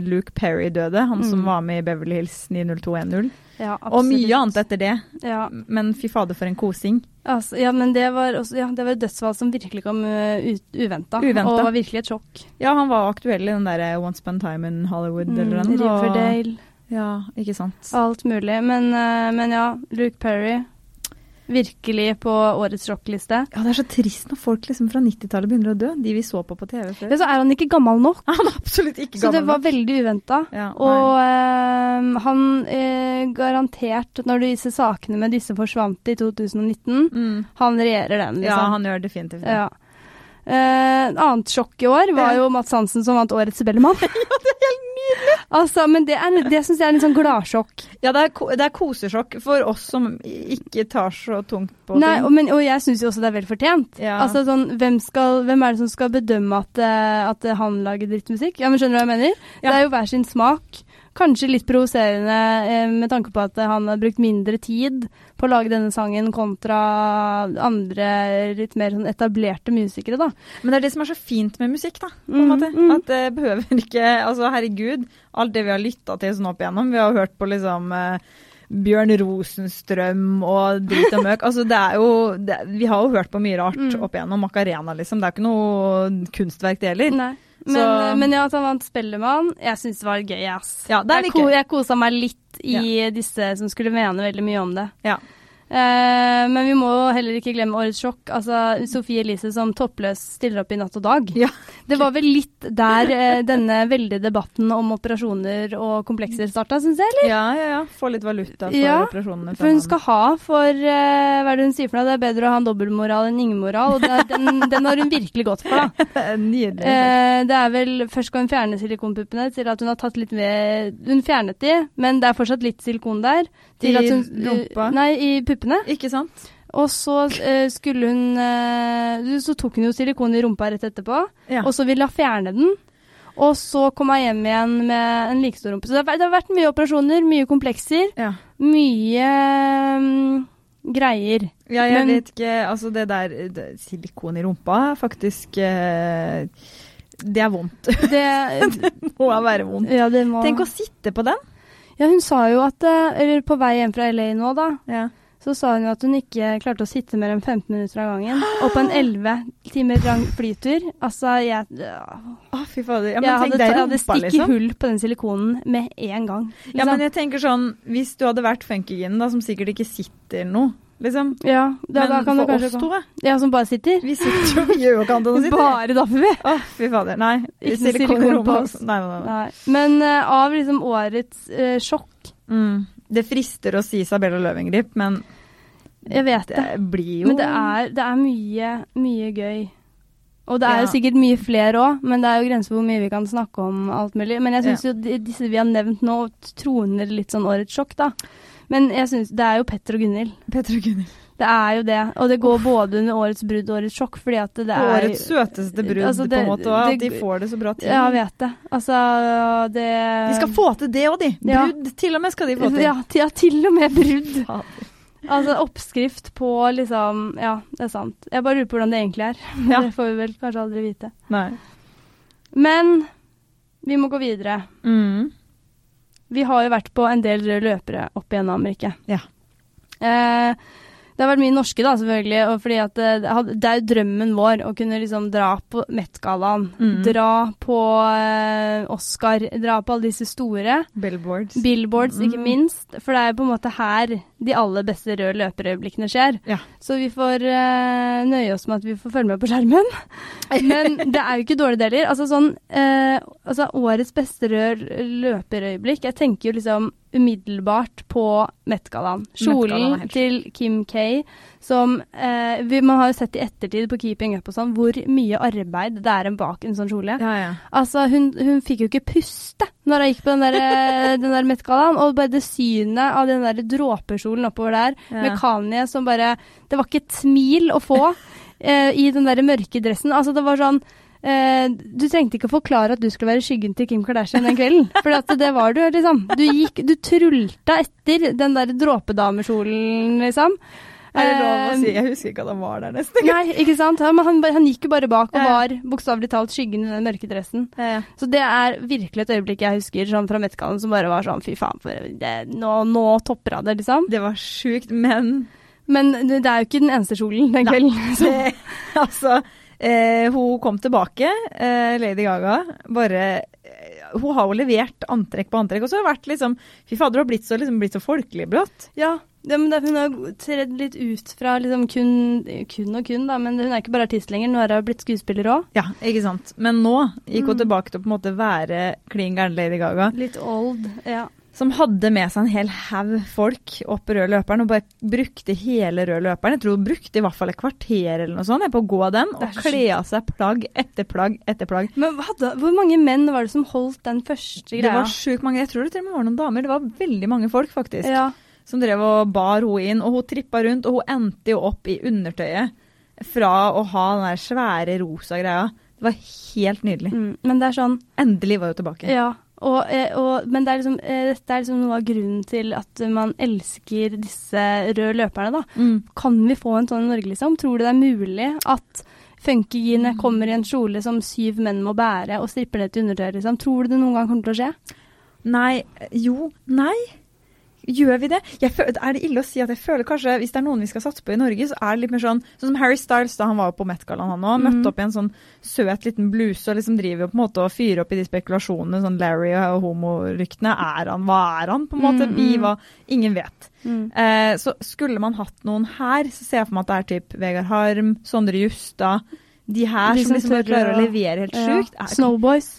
Luke Perry døde, han som Mm. var med i Beverly Hills 90210. Ja, Og mye annet etter det. Ja, Men fy fader, for en kosing. altså, ja men det var, også, ja, det var et dødsfall som virkelig kom uventa. Og var virkelig et sjokk. Ja, han var aktuell i den derre Once Upon a Time in Hollywood eller noe. Riverdale. og- Ja, ikke sant. alt mulig. Men, eh, men ja, Luke Perry. virkelig på årets sjokkliste. Ja, det er så trist når folk liksom fra 90-tallet begynner å dø. De vi så på på TV før. Ja, så er han ikke gammel nok. Han er absolutt ikke gammel nok. Så det var nok. veldig uventa. Ja, Og eh, han eh, garantert, når disse sakene med disse forsvant i 2019, mm. han regjerer den, Ja, liksom. han gjør definitivt det. Ja. Eh, annet sjokk i år var jo Mats Hansen som vant Årets Spellemann. ja, det! Altså, men det, er- det syns jeg er litt sånn gladsjokk. Ja, det er, det er kosesjokk for oss som ikke tar så tungt på Nei, ting. og, men, og jeg syns jo også det er vel fortjent. Ja. Altså sånn, hvem, skal, hvem er det som skal bedømme at, eh, at han lager drittmusikk? Ja, men Skjønner du hva jeg mener? Ja. Det er jo hver sin smak. Kanskje litt provoserende eh, med tanke på at han har brukt mindre tid på å lage denne sangen kontra andre litt mer sånn etablerte musikere, da. Men det er det som er så fint med musikk, da. På en Mm, måte. mm. At det behøver ikke Altså, herregud, alt det vi har lytta til sånn opp igjennom. Vi har hørt på liksom eh, Bjørn Rosenstrøm og drit og møk. Altså, det er jo det, Vi har jo hørt på mye rart Mm. opp igjennom. Macarena, liksom. Det er jo ikke noe kunstverk, det heller. Nei. Men, Så- men ja, at han vant Spellemann, jeg syns det var gøy, ass. Ja, det er jeg, litt gøy. jeg kosa meg litt i disse som skulle mene veldig mye om det. Ja. Eh, men vi må heller ikke glemme årets sjokk. Altså Sofie Elise som toppløs stiller opp i Natt og Dag. Ja. Det var vel litt der eh, denne veldige debatten om operasjoner og komplekser starta, syns jeg. eller? Ja, ja, ja. Få litt valuta for Ja, operasjonene. For hun skal ha for eh, Hva er det hun sier for noe? Det er bedre å ha en dobbeltmoral enn ingen moral. Og det, er- den, den har hun virkelig gått for, da. Nydelig. Eh, det er vel Først skal hun fjerne silikonpuppene til at hun har tatt litt ved Hun fjernet de, men det er fortsatt litt silikon der. I hun, rumpa? Nei, i puppene. Ikke sant? Og så eh, skulle hun eh, Så tok hun jo silikon i rumpa rett etterpå, Ja. og så ville hun fjerne den. Og så kom hun hjem igjen med en like stor rumpe. Så det har, det har vært mye operasjoner, mye komplekser, ja. mye um, greier. Ja, jeg Men- vet ikke Altså, det der det, Silikon i rumpa er faktisk eh, Det er vondt. Det, det må være vondt. ja, det må Tenk å sitte på den. Ja, hun sa jo at eh, Eller på vei hjem fra LA nå, da. Ja. Så sa hun jo at hun ikke klarte å sitte mer enn 15 minutter av gangen. Og på en 11 timer lang flytur. Altså, jeg, Å, fy fader. Ja, jeg, hadde, jeg hadde stikket liksom. hull på den silikonen med en gang. Liksom. Ja, men jeg tenker sånn Hvis du hadde vært funkyginen, da, som sikkert ikke sitter noe, liksom. Ja, da, da men kan for kanskje oss to, da. Ja, som bare sitter. Vi sitter jo Vi gjør jo ikke annet enn å sitte. Bare daffer vi. Å, fy fader. Nei. Ikke noe silikon i rumpa. på oss. Nei, nei, nei. Nei. Men uh, av liksom årets uh, sjokk Mm. Det frister å si Isabella Løvengrip, men Jeg vet det. det blir jo Men det er, det er mye, mye gøy. Og det er Ja. jo sikkert mye flere òg, men det er jo grenser for hvor mye vi kan snakke om alt mulig. Men jeg syns Ja. jo disse vi har nevnt nå, troner litt sånn årets sjokk, da. Men jeg synes, det er jo Petter og Gunhild. Petter og Gunhild. Det er jo det. Og det går både under årets brudd og årets sjokk, fordi at det er Årets søteste brudd, Altså, det- på en måte, og at de får det så bra til. Ja, jeg vet det. Altså, det De skal få til det òg, de. Ja. Brudd til og med skal de få til. Ja, til, ja, til og med brudd. Altså oppskrift på liksom Ja, det er sant. Jeg bare lurer på hvordan det egentlig er. Ja. Det får vi vel kanskje aldri vite. Nei. Men vi må gå videre. Mm. Vi har jo vært på en del røde løpere opp igjennom, Rikke. Ja. Eh, det har vært mye norske, da, selvfølgelig. Og fordi at det, det er jo drømmen vår å kunne liksom dra på Met-gallaen. Mm. Dra på eh, Oscar. Dra på alle disse store. Billboards. Billboards, ikke Mm. minst. For det er jo på en måte her de aller beste røde løperøyeblikkene skjer. Ja. Så vi får uh, nøye oss med at vi får følge med på skjermen. Men det er jo ikke dårlige deler. Altså sånn uh, altså Årets beste røde løperøyeblikk Jeg tenker jo liksom umiddelbart på Met-gallaen. Kjolen helt til Kim K, som eh, vi, Man har jo sett i ettertid på Keeping Up og sånn hvor mye arbeid det er en bak en sånn kjole. Ja, ja. Altså, hun, hun fikk jo ikke puste når hun gikk på den der, den der Met-gallaen. Og bare det synet av den der dråpekjolen oppover der, Ja. med Kanye som bare Det var ikke et smil å få eh, i den der mørke dressen. Altså, det var sånn Uh, du trengte ikke å forklare at du skulle være skyggen til Kim Kardashian den kvelden. For det var du, liksom. Du gikk, du trulta etter den der dråpedamekjolen, liksom. Er det lov å si? Jeg husker ikke at han var der nesten. Nei, ikke sant. Han, han, han gikk jo bare bak og var bokstavelig talt skyggen i den mørke dressen. Så det er virkelig et øyeblikk jeg husker sånn fra Metcallen som bare var sånn fy faen, det, nå, nå topper han det, liksom. Det var sjukt, men Men det er jo ikke den eneste kjolen den kvelden. Nei, det, altså eh, Hun kom tilbake, eh, Lady Gaga. Bare eh, Hun har jo levert antrekk på antrekk, og så har det vært liksom Fy fader, hun har blitt så, liksom, blitt så folkelig blått. Ja, Ja, men hun har tredd litt ut fra liksom kun, kun og kun, da, men hun er ikke bare artist lenger, nå har hun blitt skuespiller òg. Ja, ikke sant. Men nå gikk hun Mm. tilbake til å på en måte være klin gæren Lady Gaga. Litt old, ja. Som hadde med seg en hel haug folk opp rød løperen og bare brukte hele rød løperen. Jeg tror hun brukte i hvert fall et kvarter eller noe sånt på å gå den og kle av seg plagg etter plagg etter plagg. Men hadde, hvor mange menn var det som holdt den første greia? Det var sjukt mange. Jeg tror det til og med var noen damer. Det var veldig mange folk, faktisk. ja. Som drev og bar henne inn. Og hun trippa rundt, og hun endte jo opp i undertøyet. Fra å ha den der svære rosa greia. Det var helt nydelig. Mm, men det er sånn Endelig var hun tilbake. Ja. Og, eh, og, men det er liksom, eh, dette er liksom noe av grunnen til at man elsker disse røde løperne, da. Mm. Kan vi få en sånn i Norge, liksom? Tror du det er mulig at funkygine kommer i en kjole som syv menn må bære, og stripper ned til undertøyet, liksom? Tror du det noen gang kommer til å skje? Nei Jo, nei. Gjør vi det? Føler, er det ille å si at jeg føler kanskje, hvis det er noen vi skal satse på i Norge, så er det litt mer sånn Sånn som Harry Styles, da han var på Met-gallaen, han òg. Mm. Møtte opp i en sånn søt liten bluse og liksom driver på en måte og fyrer opp i de spekulasjonene. Sånn Larry og homoryktene. Er han? Hva er han? På en måte. Mm, Vi var Ingen vet. Mm. Eh, så skulle man hatt noen her, så ser jeg for meg at det er typ Vegard Harm, Sondre Justad. De her De som som liksom klarer å levere helt Ja. sjukt. Er- Snowboys.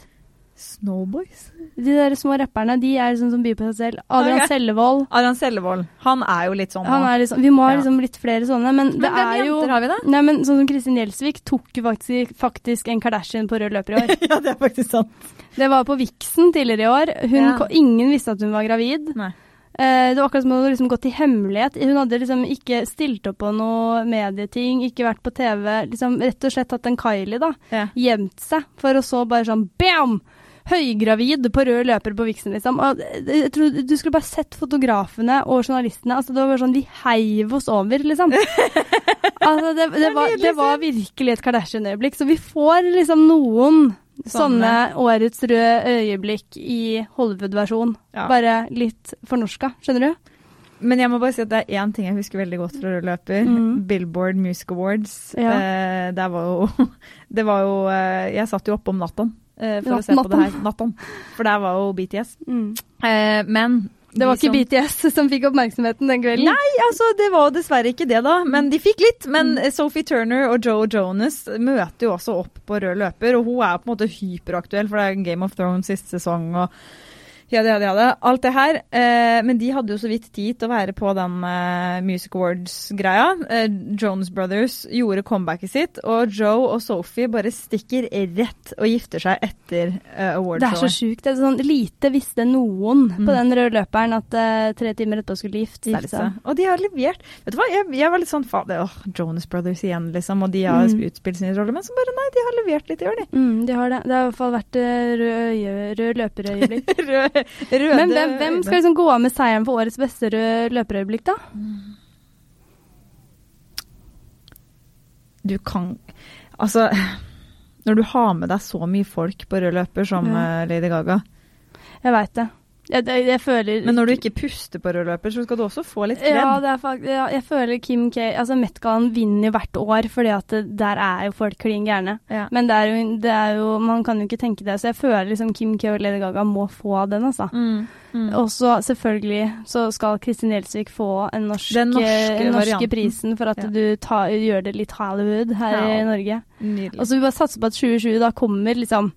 Snowboys? De der små rapperne, de er liksom som byr på seg selv. Adrian okay. Sellevold. Adrian Sellevold. Han er jo litt sånn Han liksom, vi må ha liksom litt flere sånne, men, det Men hvem er jo har vi da? Nei, men Sånn som Kristin Gjelsvik tok faktisk, faktisk en Kardashian på rød løper i år. ja, det er faktisk sant. Det var på Vixen tidligere i år. Ja. Ingen visste at hun var gravid. Nei. Eh, det var akkurat som om hun hadde liksom gått i hemmelighet. Hun hadde liksom ikke stilt opp på noe medieting, ikke vært på TV. Liksom rett og slett hatt en Kylie, da. Ja. Gjemt seg, for å så bare sånn bam! Høygravid på rød løper på Vixen, liksom. Og jeg tror, du skulle bare sett fotografene og journalistene. Altså, det var bare sånn, Vi heiv oss over, liksom. altså, det, det, var, det var virkelig et Kardashian-øyeblikk. Så vi får liksom noen sånne årets røde øyeblikk i Hollywood-versjon. Ja. Bare litt fornorska, skjønner du? Men jeg må bare si at det er én ting jeg husker veldig godt fra rød løper. Mm. Billboard Music Awards. Ja. Eh, det var jo Det var jo eh, Jeg satt jo oppe om natten eh, for Ja, å se på det her. Natton. For der var jo BTS. Mm. Eh, men Det var de ikke BTS som fikk oppmerksomheten den kvelden. Nei, altså det var dessverre ikke det, da. Men de fikk litt. Men mm. Sophie Turner og Joe Jonas møter jo også opp på rød løper, og hun er på en måte hyperaktuell, for det er Game of Thrones siste sesong og ja, de hadde, de hadde. Alt det her. Eh, men de hadde jo så vidt tid til å være på den eh, Music Awards-greia. Eh, Jonas Brothers gjorde comebacket sitt, og Joe og Sophie bare stikker rett og gifter seg etter eh, Det er så sjukt. Det er sånn, lite visste noen Mm. på den røde løperen at eh, tre timer etterpå skulle gifte seg. Liksom. Og de har levert. Vet du hva, jeg, jeg var litt sånn fader, åh, Jonas Brothers igjen, liksom. Og de har Mm. utspilt sin rolle. Men så bare nei, de har levert litt i år, de. Mm, de har det. Det har i hvert fall vært eh, rød, rød løperøyeblikk. røde Men hvem, hvem skal liksom gå av med seieren for årets beste løperøyeblikk, da? Du kan Altså, når du har med deg så mye folk på rød løper som Ja. eh, Lady Gaga, Jeg veit det. Jeg, jeg, jeg føler men når du ikke puster på rød løper, så skal du også få litt kred. Ja, er ja, jeg føler Kim K Altså, Met-gallaen vinner jo hvert år, fordi at det, der er jo folk klin gærne. Ja. Men det er, jo, det er jo Man kan jo ikke tenke det. Så jeg føler liksom Kim K og Lady Gaga må få den, altså. Mm, mm. Og så selvfølgelig så skal Kristin Gjelsvik få en norsk, Den norske den norske prisen for at du ta, gjør det litt Hollywood her i Norge. Nydelig. Og så vi bare satser på at 2020 da kommer liksom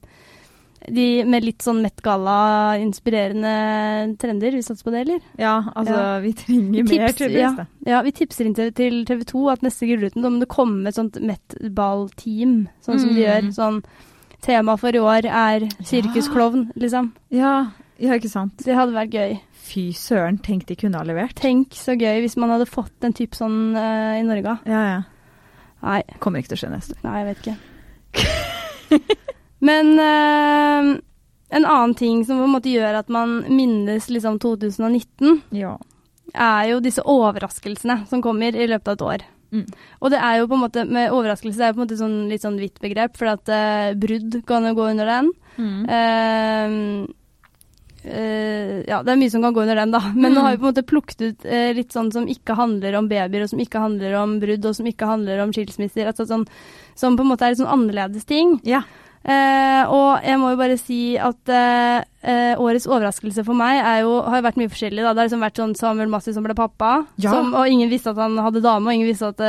de med litt sånn Met Gala-inspirerende trender. Vi satser på det, eller? ja, altså, Ja. vi trenger mer, Tips- tydeligvis. ja. Ja, vi tipser inn til, til TV 2 at neste Gullruten da må det komme et sånt Met-ball-team, sånn som de Mm. gjør. Sånn Tema for i år er sirkusklovn, liksom. Ja, ja, ikke sant. Det hadde vært gøy. Fy søren, tenk de kunne ha levert. Tenk så gøy hvis man hadde fått en type sånn uh, i Norge. Ja, ja. Nei, Kommer ikke til å skje neste år. nei, jeg vet ikke. Men eh, en annen ting som på en måte gjør at man minnes liksom 2019, Ja. er jo disse overraskelsene som kommer i løpet av et år. Mm. Og det er jo på en måte, med overraskelse det er jo på en måte sånn, litt sånn vidt begrep, for at uh, brudd kan jo gå under den. Mm. Uh, uh, ja, det er mye som kan gå under den, da. Men nå Mm. har vi på en måte plukket ut litt sånn som ikke handler om babyer, og som ikke handler om brudd, og som ikke handler om skilsmisser. Altså sånn, som på en måte er litt sånn annerledes ting. Ja. Eh, og jeg må jo bare si at eh, eh, årets overraskelse for meg er jo, har jo vært mye forskjellig. Da. Det har liksom vært sånn Samuel Massi som ble pappa, Ja. som, og ingen visste at han hadde dame, og ingen visste at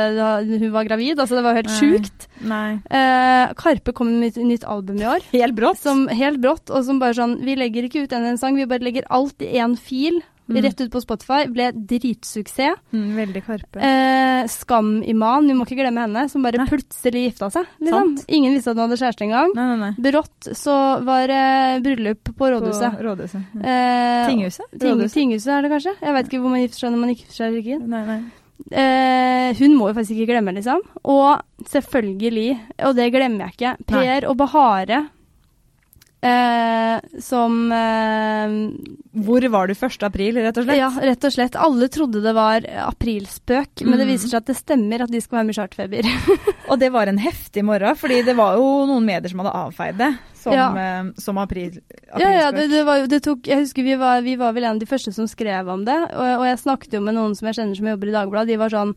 hun var gravid. Altså, det var jo helt sjukt. Eh, Karpe kom med nytt, nytt album i år. Helt brått. Som helt brått, og som bare sånn Vi legger ikke ut en, en sang, vi bare legger alt i én fil. Mm. Rett ut på Spotify. Ble dritsuksess. Mm, veldig Karpe. Eh, Skam-Iman, vi må ikke glemme henne, som bare Nei. plutselig gifta seg. Liksom. Ingen visste at hun hadde kjæreste engang. nei, nei, nei. Brått så var det bryllup på rådhuset. På rådhuset. Ja. Eh, Tinghuset? Ting, Rådhuset? tinghuset er det kanskje? Jeg vet ikke hvor man gifter seg når man ikke gifter seg eller ikke. Nei, nei. Eh, hun må jo faktisk ikke glemme, liksom. Og selvfølgelig, og det glemmer jeg ikke, Per og Bahare eh, som eh, Hvor var du 1. april, rett og slett? Ja, rett og slett. Alle trodde det var aprilspøk, men det Mm. viser seg at det stemmer at de skal være med i Chartfeber. Og det var en heftig morgen, fordi det var jo noen medier som hadde avfeid det som, Ja. eh, som april, Ja, ja, det, det var det tok, jeg husker vi var, vi var vel en av de første som skrev om det, og, og jeg snakket jo med noen som jeg kjenner som jobber i Dagbladet, de var sånn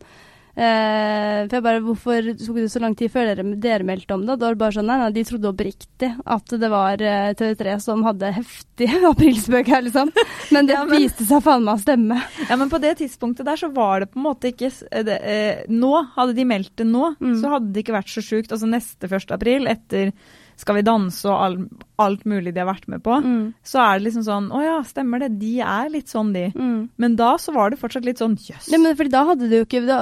eh, for jeg bare, Hvorfor tok det så lang tid før dere, dere meldte om det? Da var det bare sånn, nei, nei, De trodde oppriktig at det var eh, TV3 som hadde heftig aprilspøk her, liksom. Men det Ja, men- viste seg faen meg å stemme. Ja, men på det tidspunktet der så var det på en måte ikke det, eh, Nå, hadde de meldt det nå, Mm. så hadde det ikke vært så sjukt. Altså neste 1. april, etter Skal vi danse og all, alt mulig de har vært med på, Mm. så er det liksom sånn Å ja, stemmer det. De er litt sånn, de. Mm. Men da så var det fortsatt litt sånn jøss. Nei, men fordi da hadde du jo ikke da,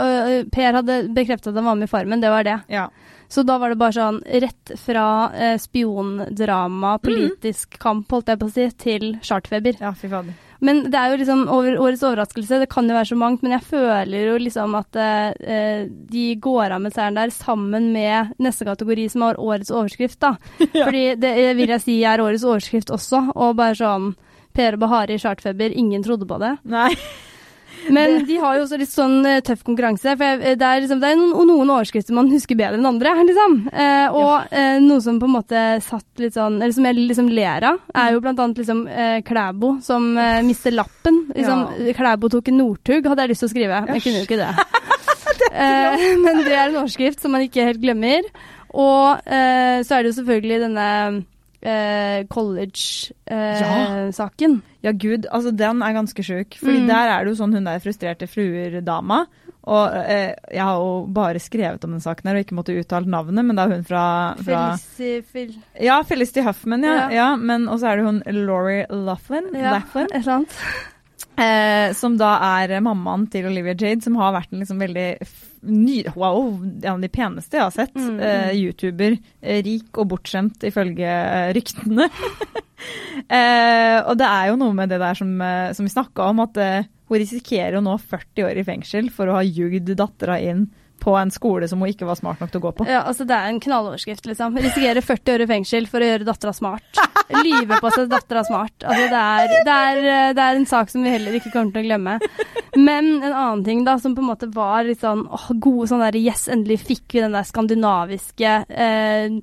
Per hadde bekreftet at han var med i Farmen, det var det. Ja. Så da var det bare sånn rett fra eh, spiondrama, politisk kamp, holdt jeg på å si, til chartfeber. ja, fy fader. Men det er jo liksom over, årets overraskelse, det kan jo være så mangt, men jeg føler jo liksom at eh, de går av med seieren der sammen med neste kategori, som er årets overskrift, da. Ja. Fordi det vil jeg si er årets overskrift også, og bare sånn Per og Bahari i chartfeber, ingen trodde på det. Nei. Men de har jo også litt sånn eh, tøff konkurranse. For det er, liksom, det er noen, overskrifter man husker bedre enn andre, liksom. Eh, og eh, noe som på en måte satt litt sånn Eller som jeg liksom ler av, er jo blant annet liksom eh, Klæbo som eh, mister lappen. Liksom, Klæbo tok en Northug, hadde jeg lyst til å skrive. Jeg kunne jo ikke det. eh, men det er en overskrift som man ikke helt glemmer. Og eh, så er det jo selvfølgelig denne eh, college-saken. Ja, gud, altså den er ganske sjuk. Fordi Mm. der er det jo sånn hun der frustrerte fruer-dama. Og eh, jeg har jo bare skrevet om den saken her og ikke måttet uttale navnet, men det er hun fra, fra Felicity Fel, Ja, Felicity Huffman, ja. Ja. ja. Men også er det hun Laurie Laughlin, ja, Laughlin. Eh, som da er mammaen til Olivia Jade, som har vært en liksom veldig ny, wow, en av de peneste jeg har sett. Mm, Eh, YouTuber. Eh, rik og bortskjemt, ifølge eh, ryktene. eh, og det er jo noe med det der som, eh, som vi snakka om, at hun risikerer jo nå 40 år i fengsel for å ha jugd dattera inn på en skole som hun ikke var smart nok til å gå på. Ja, altså Det er en knalloverskrift, liksom. Risikerer 40 år i fengsel for å gjøre dattera smart. Lyve på seg dattera smart. Altså det er, det, er, det er en sak som vi heller ikke kommer til å glemme. Men en annen ting da, som på en måte var litt sånn åh, gode sånn der Yes, endelig fikk vi den der skandinaviske eh,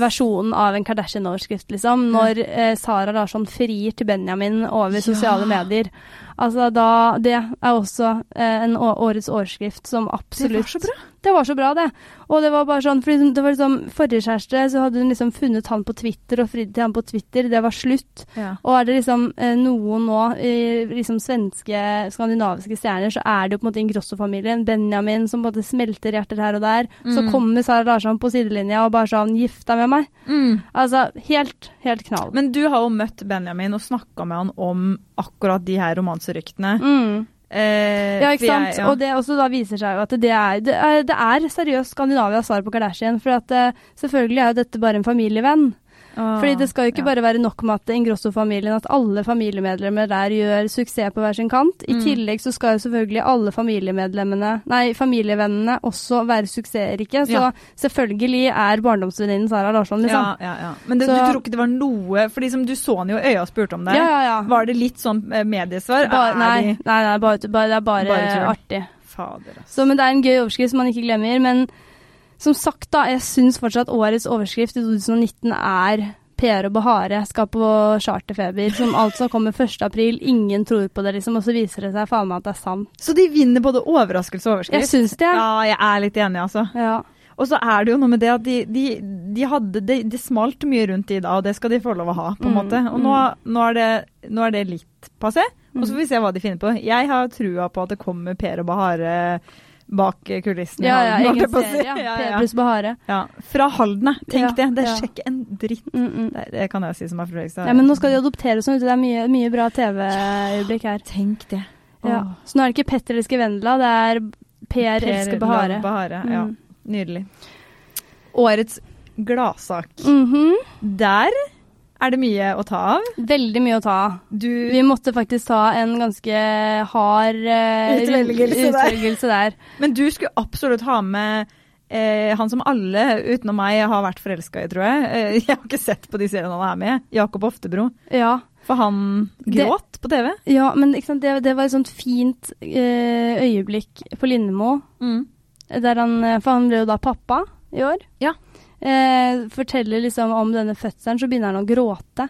versjonen av en Kardashian-overskrift, liksom. Når eh, Sara Larsson frir til Benjamin over Ja. sosiale medier. Altså da Det er også eh, en årets overskrift som absolutt så bra. det var så bra, det. Og det var bare sånn, For det var liksom Forrige kjæreste, så hadde hun liksom funnet han på Twitter og fridd til han på Twitter. Det var slutt. Ja. Og er det liksom eh, noen nå, i liksom svenske, skandinaviske stjerner, så er det jo på en måte Ingrosso-familien. Benjamin som på en måte smelter hjerter her og der. Så Mm. kommer Sara Larsson på sidelinja og bare sånn 'Gift deg med meg'. Mm. Altså helt, helt knall. Men du har jo møtt Benjamin og snakka med han om akkurat de her romanseryktene. Mm. Eh, Ja, ikke sant. jeg- ja. Og det også da viser seg jo at det er, det er, det er seriøst Skandinavias svar på Kardashian. For at eh, selvfølgelig er jo dette bare en familievenn. Ah, Fordi det skal jo ikke ja. bare være nok med at Ingrosso-familien, at alle familiemedlemmer der gjør suksess på hver sin kant. I Mm. tillegg så skal jo selvfølgelig alle familiemedlemmene, nei, familievennene også være suksessrike. Så Ja. selvfølgelig er barndomsvenninnen Sara Larsson, liksom. Ja, ja, ja. Men det, Så- du tror ikke det var noe Fordi liksom, du så han jo i øya og spurte om det. ja, ja. ja. Var det litt sånn eh, mediesvar? Er nei, nei, nei bare, bare, det er bare, Bare artig. Fader, ass. Så, men det er en gøy overskrift som man ikke glemmer. Men som sagt, da, jeg syns fortsatt årets overskrift i 2019 er Per og Bahare skal på charterfeber, som altså kommer 1. april. Ingen tror på det, liksom, og så viser det seg faen meg at det er sant. Så de vinner både overraskelse og overskrift? Jeg syns det. Ja, jeg er litt enig, altså. Ja. Og så er det jo noe med det at de, de, de hadde det, de smalt mye rundt de da, og det skal de få lov å ha, på en Mm, måte. Og nå, nå, er det, nå er det litt passé, og så får vi se hva de finner på. Jeg har trua på at det kommer Per og Bahare bak kulissene. Ja, ja, egen serie. Ja, Per ja. pluss Bahare. Ja. Fra Halden. Tenk Ja, det. Det ja. skjer ikke en dritt. Mm, mm. Det, det kan jeg si som er fra Fredrikstad. Ja, men nå skal de adoptere og sånn, det er mye, mye bra TV-øyeblikk her. Tenk det. Ja. Så nå er det ikke Petter elsker Vendela, det er Per, elsker Bahare. Bahare. Mm. Ja. Nydelig. Årets gladsak. -hmm. Der er det mye å ta av. Veldig mye å ta av. Du Vi måtte faktisk ta en ganske hard uh, Utvelgelse der. utvelgelse der. Men du skulle absolutt ha med eh, han som alle utenom meg har vært forelska i, tror jeg. Eh, jeg har ikke sett på de seriene han er med. Jakob Oftebro. Ja. For han gråt på TV. ja, men sant? Det, det var et sånt fint eh, øyeblikk på Lindemo. Der han, eh, for han ble jo da pappa i år. Ja. Eh, forteller liksom om denne fødselen, så begynner han å gråte.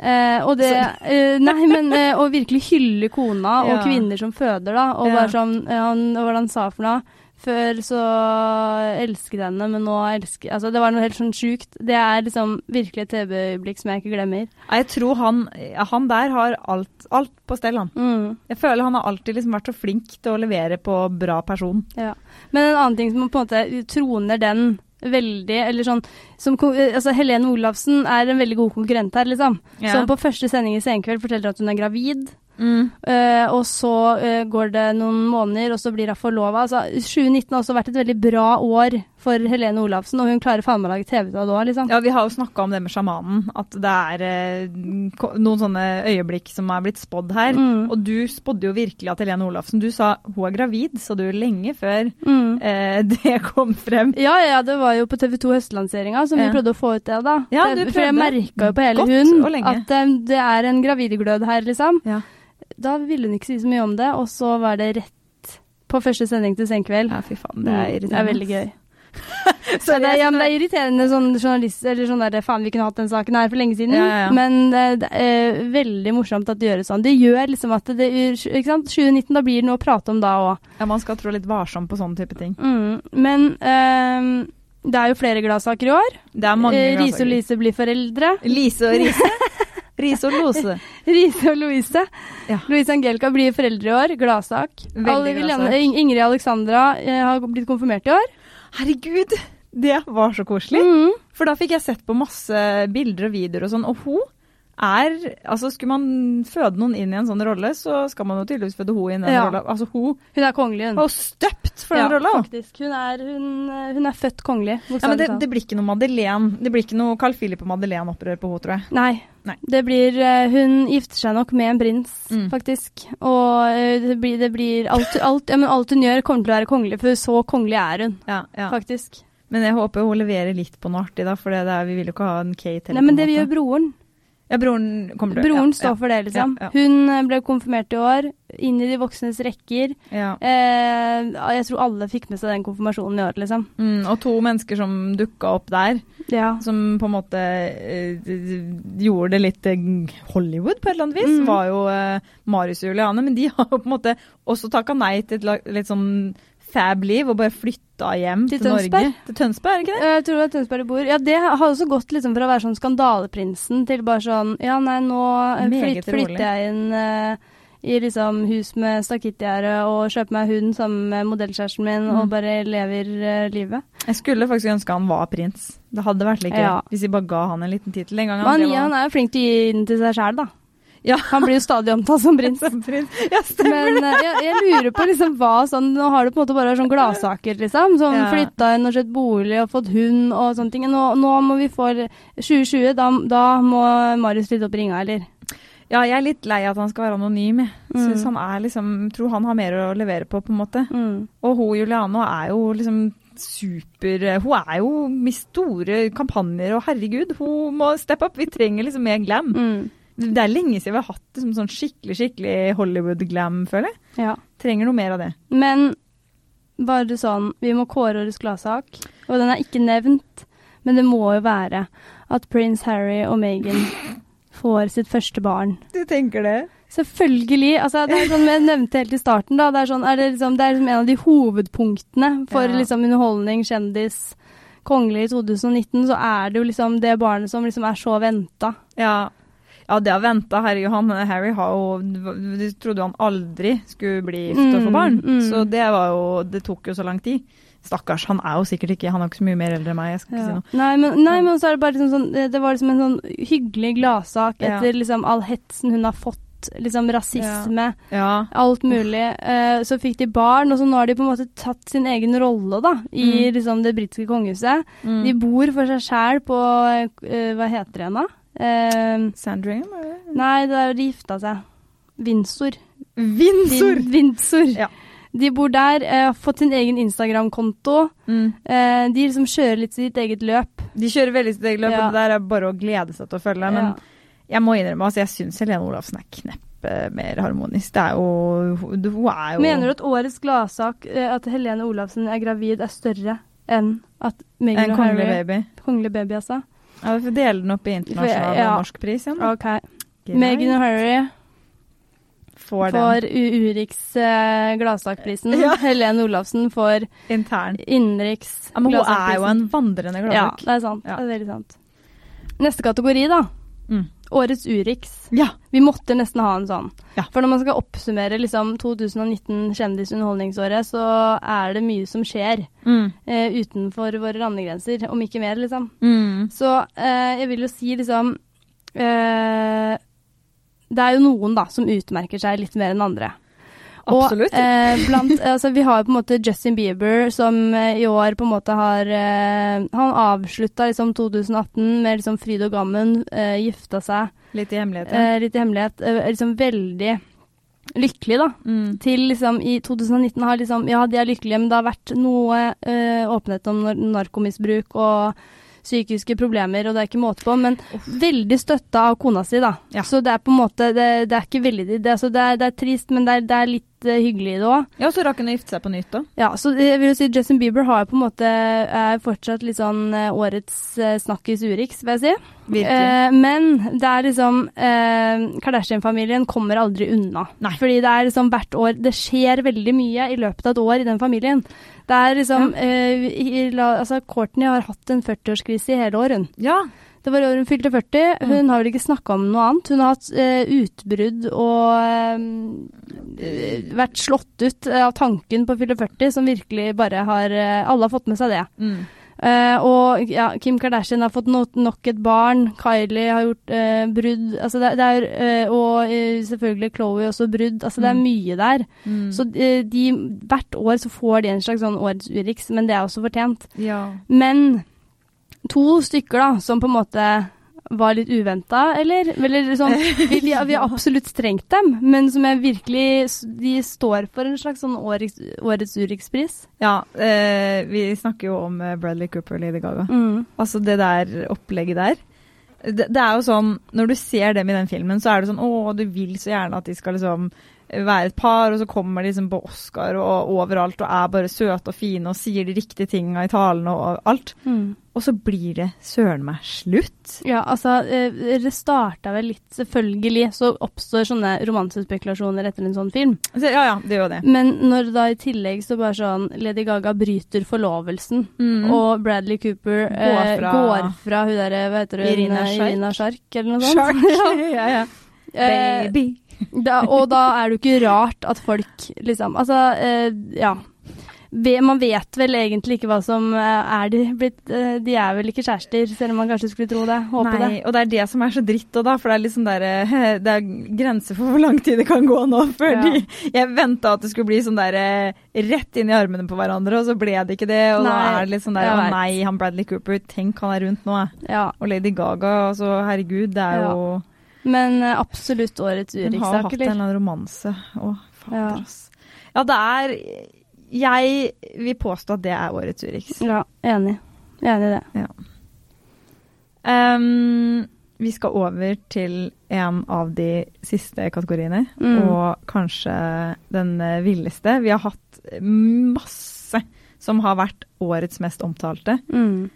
Eh, og det eh, Nei, men eh, virkelig hylle kona og Ja. kvinner som føder, da. Og Ja. sånn eh, han, Hva han sa for noe? Før så elsket henne, men nå elsker Altså, det var noe helt sånn sjukt. Det er liksom virkelig et TV-øyeblikk som jeg ikke glemmer. Jeg tror han, han der har alt, alt på stell, han. Mm. Jeg føler han har alltid liksom vært så flink til å levere på bra person. Ja. Men en annen ting som på en måte troner den veldig, eller sånn som, altså Helene Olafsen er en veldig god konkurrent her, liksom. Ja. Som på første sending i Senkveld forteller at hun er gravid. Mm. Uh, og så uh, går det noen måneder, og så blir hun forlova. Altså, 2019 har også vært et veldig bra år for Helene Olafsen, og hun klarer faen meg å lage TV av det òg, liksom. Ja, vi har jo snakka om det med sjamanen, at det er eh, noen sånne øyeblikk som er blitt spådd her. Mm. Og du spådde jo virkelig at Helene Olafsen Du sa hun er gravid, sa du lenge før Mm. eh, det kom frem. Ja, ja, det var jo på TV 2 Høstlanseringa som Ja. vi prøvde å få ut det, da. Ja, Det- prøvde. For jeg merka jo på hele hun at um, det er en gravidglød her, liksom. Ja. Da ville hun ikke si så mye om det, og så var det rett på første sending til Senkveld. Ja, fy faen, det er Mm, irriterende. Det er veldig gøy. Så det, ja, det er irriterende sånn journalist, eller sånn der, faen, vi kunne hatt den saken her for lenge siden. Ja, ja. Men det, det er veldig morsomt at det gjøres sånn. Det gjør liksom at det, ikke sant? 2019, da blir det noe å prate om da òg. Ja, man skal trå litt varsom på sånne type ting. Mm. Men um, det er jo flere gladsaker i år. Det er mange gladsaker. Riise og. Lise blir foreldre. Lise og Rise Riise og Lose. Riise og Louise. Ja. Louise Angelica blir foreldre i år. Gladsak. Ingrid Alexandra eh, har blitt konfirmert i år. Herregud, det var så koselig. Mm. For da fikk jeg sett på masse bilder og videoer og sånn, og hun er Altså, skulle man føde noen inn i en sånn rolle, så skal man jo tydeligvis føde hun inn i den Ja. rolla. Altså, hun Hun er kongelig, hun. Og støpt for den ja, rolla. faktisk. Hun er, hun, hun er født kongelig. Ja, men det, det blir ikke noe Madeleine Det blir ikke noe Carl Philip og Madeleine-opprør på henne, tror jeg. Nei. Nei. Det blir eh, Hun gifter seg nok med en prins, Mm. faktisk. Og eh, det blir, det blir alt, alt, ja, men alt hun gjør, kommer til å være kongelig, for så kongelig er hun, Ja, ja. faktisk. Men jeg håper hun leverer litt på noe artig, da, for det er, vi vil jo ikke ha en Kate heller. Nei, men det vil gjør broren. Ja, broren kommer til Broren ja, står for det, liksom. Ja, ja. Hun eh, ble konfirmert i år, inn i de voksnes rekker. Ja. Eh, jeg tror alle fikk med seg den konfirmasjonen i år, liksom. Mm, og to mennesker som dukka opp der, Ja. som på en måte eh, gjorde det litt eh, Hollywood på et eller annet vis, Mm. var jo eh, Marius og Juliane. Men de har jo på en måte også takka nei til et litt sånn fab liv og bare flytta hjem Til til, Norge. Til Tønsberg, er det ikke det? Jeg tror det er Tønsberg de bor. Ja, det har også gått liksom fra å være sånn skandaleprinsen til bare sånn Ja, nei, nå eh, flyt, flytter jeg inn uh, i liksom hus med stakittgjerde og kjøper meg hund sammen med modellkjæresten min Mm. og bare lever uh, livet. Jeg skulle faktisk ønske han var prins. Det hadde vært gøy Ja. hvis vi bare ga han en liten tittel en gang. Men han, han er jo flink til å gi den til seg sjæl, da. Ja. Han blir jo stadig omtalt som prins. Som. Ja, stemmer. Men eh, jeg, jeg lurer på liksom hva sånn Nå har du på en måte bare sånn gladsaker, liksom. Sånn Ja. flytta inn og kjøpt bolig og fått hund og sånne ting. Nå, nå må vi få 2020, da, da må Marius litt opp ringa, eller? Ja, jeg er litt lei at han skal være anonym. Jeg Mm. Han er liksom, tror han har mer å levere på, på en måte. Mm. Og hun Juliano er jo liksom super Hun er jo med store kampanjer, og herregud, hun må steppe opp. Vi trenger liksom mer glam. Mm. Det er lenge siden vi har hatt det som sånn skikkelig skikkelig Hollywood-glam, føler jeg. Ja. Trenger noe mer av det. Men bare sånn, vi må kåre årets gladsak, og den er ikke nevnt, men det må jo være at prins Harry og Meghan får sitt første barn. Du tenker det? Selvfølgelig. Altså, det er sånn jeg nevnte helt i starten, da. Det er, sånn, er det, liksom, det er liksom en av de hovedpunktene for Ja. liksom, underholdning, kjendis, kongelig i 2019. Så er det jo liksom det barnet som liksom er så venta. Ja. Ja, det har venta. Herregud, han Harry har jo Du trodde jo han aldri skulle bli gift og få Mm, barn. mm. Så det var jo Det tok jo så lang tid. Stakkars, han er jo sikkert ikke Han er ikke så mye mer eldre enn meg, jeg skal ikke si noe. Nei, men, nei, men så er det bare liksom sånn Det var liksom en sånn hyggelig gladsak Ja. etter liksom all hetsen hun har fått. Liksom rasisme, Ja. alt mulig. Uh, så fikk de barn, og så nå har de på en måte tatt sin egen rolle da, i Mm. liksom det britiske kongehuset. Mm. De bor for seg sjæl på uh, Hva heter det igjen, da? Eh, Sandringham, eller? nei, det er de gifta seg. Windsor. Windsor! Vin- Windsor. Ja. De bor der, eh, har fått sin egen Instagram-konto. Mm. Eh, de liksom kjører litt sitt eget løp. De kjører veldig sitt eget løp, Ja. og det der er bare å glede seg til å følge. Men Ja. jeg må innrømme, altså, jeg syns Helene Olafsen er kneppe mer harmonisk. Det er jo Hun er jo Mener du at årets gladsak, eh, at Helene Olafsen er gravid, er større enn at Meghan en og Harry baby? Kongelig baby, altså? Ja, Vi får dele den opp i internasjonal Ja. og norsk pris igjen. OK. Greit. Meghan og Harry får får Urix eh, gladsakprisen. Ja. Helene Olafsen får intern. innenriks Ja, men hun er jo en vandrende Ja, det er sant. Ja. Det er veldig sant. Neste kategori, da. Mm. Årets Urix. Ja. Vi måtte nesten ha en sånn. Ja. For når man skal oppsummere liksom 2019 kjendisunderholdningsåret, så er det mye som skjer Mm. eh, utenfor våre landegrenser, om ikke mer, liksom. Mm. Så eh, jeg vil jo si liksom eh, Det er jo noen da som utmerker seg litt mer enn andre. Absolutt. Og, eh, blant, altså, vi har på en måte Justin Bieber, som eh, i år på en måte har eh, Han avslutta liksom 2018 med liksom fryd og gammen, eh, gifta seg Litt i hemmelighet. ja. eh, litt i hemmelighet. Eh, liksom veldig lykkelig, da. Mm. Til liksom i 2019 har liksom Ja, de er lykkelige, men det har vært noe åpenhet om nar narkomisbruk og psykiske problemer, og det er ikke måte på. Men veldig støtta av kona si, da. Ja. Så det er på en måte Det, det er ikke veldig Det, altså, det, er, det er trist, men det er, det er litt eh, hyggelig i det òg. Ja, så rakk hun å gifte seg på nytt, da. Ja, så jeg vil jo si Justin Bieber har jo på en måte er fortsatt litt sånn eh, årets eh, snakkis Urix, vil jeg si. Eh, men det er liksom eh, Kardashian-familien kommer aldri unna. Nei. Fordi det er liksom hvert år Det skjer veldig mye i løpet av et år i den familien. Det er liksom eh, i, la, Altså, Courtney har hatt en 40-årskrise i hele år, hun. ja. Det var i år hun fylte 40. Mm. Hun har vel ikke snakka om noe annet. Hun har hatt eh, utbrudd og eh, vært slått ut eh, av tanken på å fylle 40, som virkelig bare har eh, Alle har fått med seg det. Mm. Eh, og ja, Kim Kardashian har fått no nok et barn. Kylie har gjort eh, brudd. Altså det, det er, og selvfølgelig Chloé også brudd. Altså det er Mm. mye der. Mm. Så de, hvert år så får de en slags sånn årets Urix, men det er også fortjent. ja. Men to stykker da, som på en måte var litt uventa, eller, eller sånn vi, vi, har- vi har absolutt strengt dem, men som jeg virkelig De står for en slags sånn årets, årets Urix-pris. ja eh, vi snakker jo om eh, Bradley Cooper og Lady Gaga. Mm. Altså det der opplegget der. Det, det er jo sånn, når du ser dem i den filmen, så er det sånn Å, du vil så gjerne at de skal liksom være et par, og så kommer de liksom på Oscar og overalt og er bare søte og fine og sier de riktige tinga i talene og alt. Mm. Og så blir det søren meg slutt. Ja, altså, eh, det starta vel litt Selvfølgelig så oppstår sånne romansespekulasjoner etter en sånn film. Så, ja ja, det gjør det. Men når da i tillegg så bare sånn Lady Gaga bryter forlovelsen, Mm. og Bradley Cooper eh, Går går, fra- fra, hun derre, hva heter hun? Irina eh, Shark. Irina Shark, eller noe sånt. Shark. ja, ja. ja. Baby. Da, og da er det jo ikke rart at folk liksom Altså, eh, ja. Man vet vel egentlig ikke hva som eh, er de blitt eh, De er vel ikke kjærester, selv om man kanskje skulle tro det. Håpe Nei, og det er det som er så dritt òg, da. For det er liksom der, eh, Det er grenser for hvor lang tid det kan gå nå. Fordi jeg venta at det skulle bli sånn der rett inn i armene på hverandre, og så ble det ikke det. Og da er det litt sånn der Å nei, han Bradley Cooper, tenk han er rundt nå. Ja. Og Lady Gaga, altså herregud, det er Ja. jo Men eh, absolutt årets Hun har hatt en eller annen romanse. Fader, Ja. Ja, det er Jeg vil påstå at det er årets Urix. Ja, enig. Enig i det. Ehm, vi skal over til en av de siste kategoriene, Mm. og kanskje den eh, villeste. Vi har hatt masse som har vært årets mest omtalte. Mm.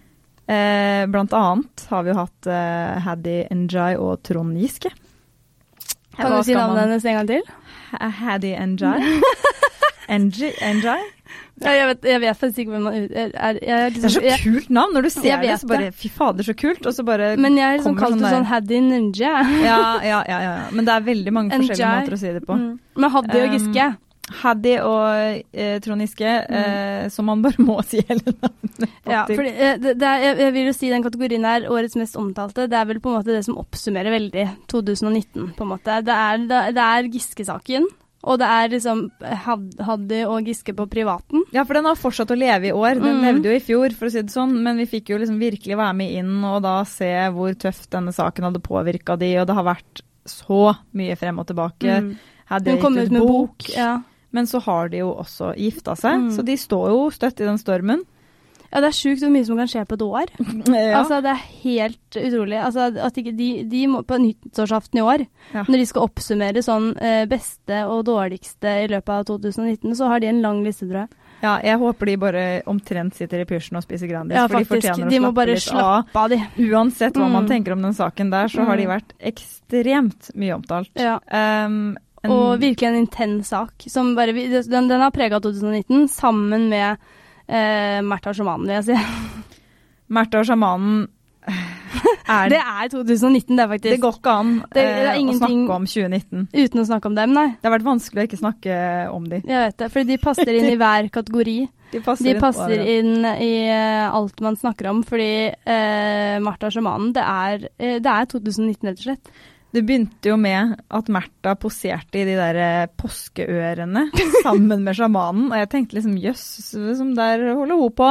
Eh, blant annet har vi jo hatt eh, Haddy Njay og Trond Giske. Kan Hva du si navnet man- hennes en gang til? Hadi Njay? Enji? Njay? Ja, jeg, vet, jeg vet faktisk ikke hvem man er, er, er, liksom, Det er så kult navn! Når du ser det, så bare Fy fader, så kult! Og så bare Men jeg har liksom kalt det sånn sånn Haddy Ninja. ja, ja, ja, ja. Men det er veldig mange forskjellige måter å si det på. Mm. Men Haddy og Um, Giske. Haddy og eh, Trond Giske, eh, som man bare må si hele navnet. Mm. Ja, for eh, det, det er, jeg, vil jo si den kategorien her, årets mest omtalte, det er vel på en måte det som oppsummerer veldig 2019, på en måte. Det er, det, er Giske-saken, og det er liksom Had- Haddy og Giske på privaten. Ja, for den har fortsatt å leve i år. Den Mm. levde jo i fjor, for å si det sånn, men vi fikk jo liksom virkelig være med inn og da se hvor tøft denne saken hadde påvirka de, og det har vært så mye frem og tilbake. Mm. Kom gitt ut med bok. Ja. Men så har de jo også gifta seg, Mm. så de står jo støtt i den stormen. ja, det er sjukt hvor mye som kan skje på et år. Ja. Altså, det er helt utrolig. Altså, at de, de, de må på nyttårsaften i år, Ja. når de skal oppsummere sånn eh, beste og dårligste i løpet av 2019, så har de en lang liste, tror jeg. ja, jeg håper de bare omtrent sitter i pysjen og spiser Grandis, Ja, for de fortjener å De må slappe bare litt slappe av, de. Uansett hva man Mm. tenker om den saken der, så har de Mm. vært ekstremt mye omtalt. Ja. Um, Og virkelig en intens sak. Som bare, den, den har prega 2019, sammen med eh, Märtha og sjamanen, vil jeg si. Märtha og sjamanen er Det er 2019, det, faktisk. Det går ikke an Det- det eh, å snakke om 2019. Uten å snakke om dem, nei. Det har vært vanskelig å ikke snakke om dem. Jeg vet det. for de passer inn i hver kategori. De passer, De inn passer overalt. inn i eh, alt man snakker om, fordi eh, Martha og sjamanen, det eh, det er 2019, rett og slett. Det begynte jo med at Märtha poserte i de der eh, påskeørene sammen med sjamanen, og jeg tenkte liksom jøss, liksom der holder hun på.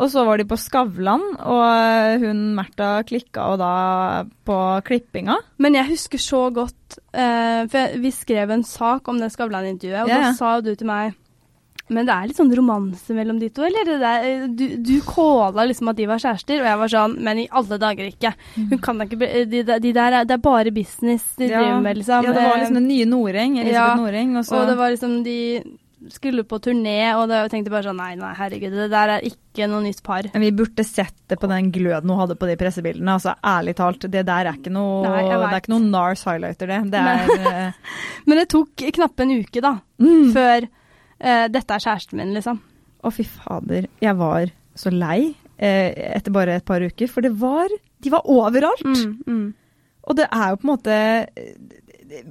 Og så var de på Skavlan, og hun Märtha klikka og da på klippinga. Men jeg husker så godt eh, For vi skrev en sak om det Skavlan-intervjuet, og ja. da sa du til meg Men det er litt sånn romanse mellom de to, eller? Det der, eh, du, du kåla liksom at de var kjærester, og jeg var sånn Men i alle dager ikke. Hun kan da ikke bli De, de der er, Det er bare business de driver med, liksom. Ja, det var Eh, liksom den nye Noreng, Elisabeth ja, Noreng. Og så Og det var liksom De skulle på turné, og da tenkte jeg bare sånn Nei, nei, herregud, det der er ikke noe nytt par. Men vi burde sett det på den gløden hun hadde på de pressebildene. Altså, ærlig talt, det der er ikke noe, Nei, det er ikke noe NARS highlighter, det. Det er eh, Men det tok knappe en uke, da, mm. før eh, dette er kjæresten min, liksom. Å, fy fader. Jeg var så lei eh, etter bare et par uker, for det var De var overalt! Mm, mm. Og det er jo på en måte det,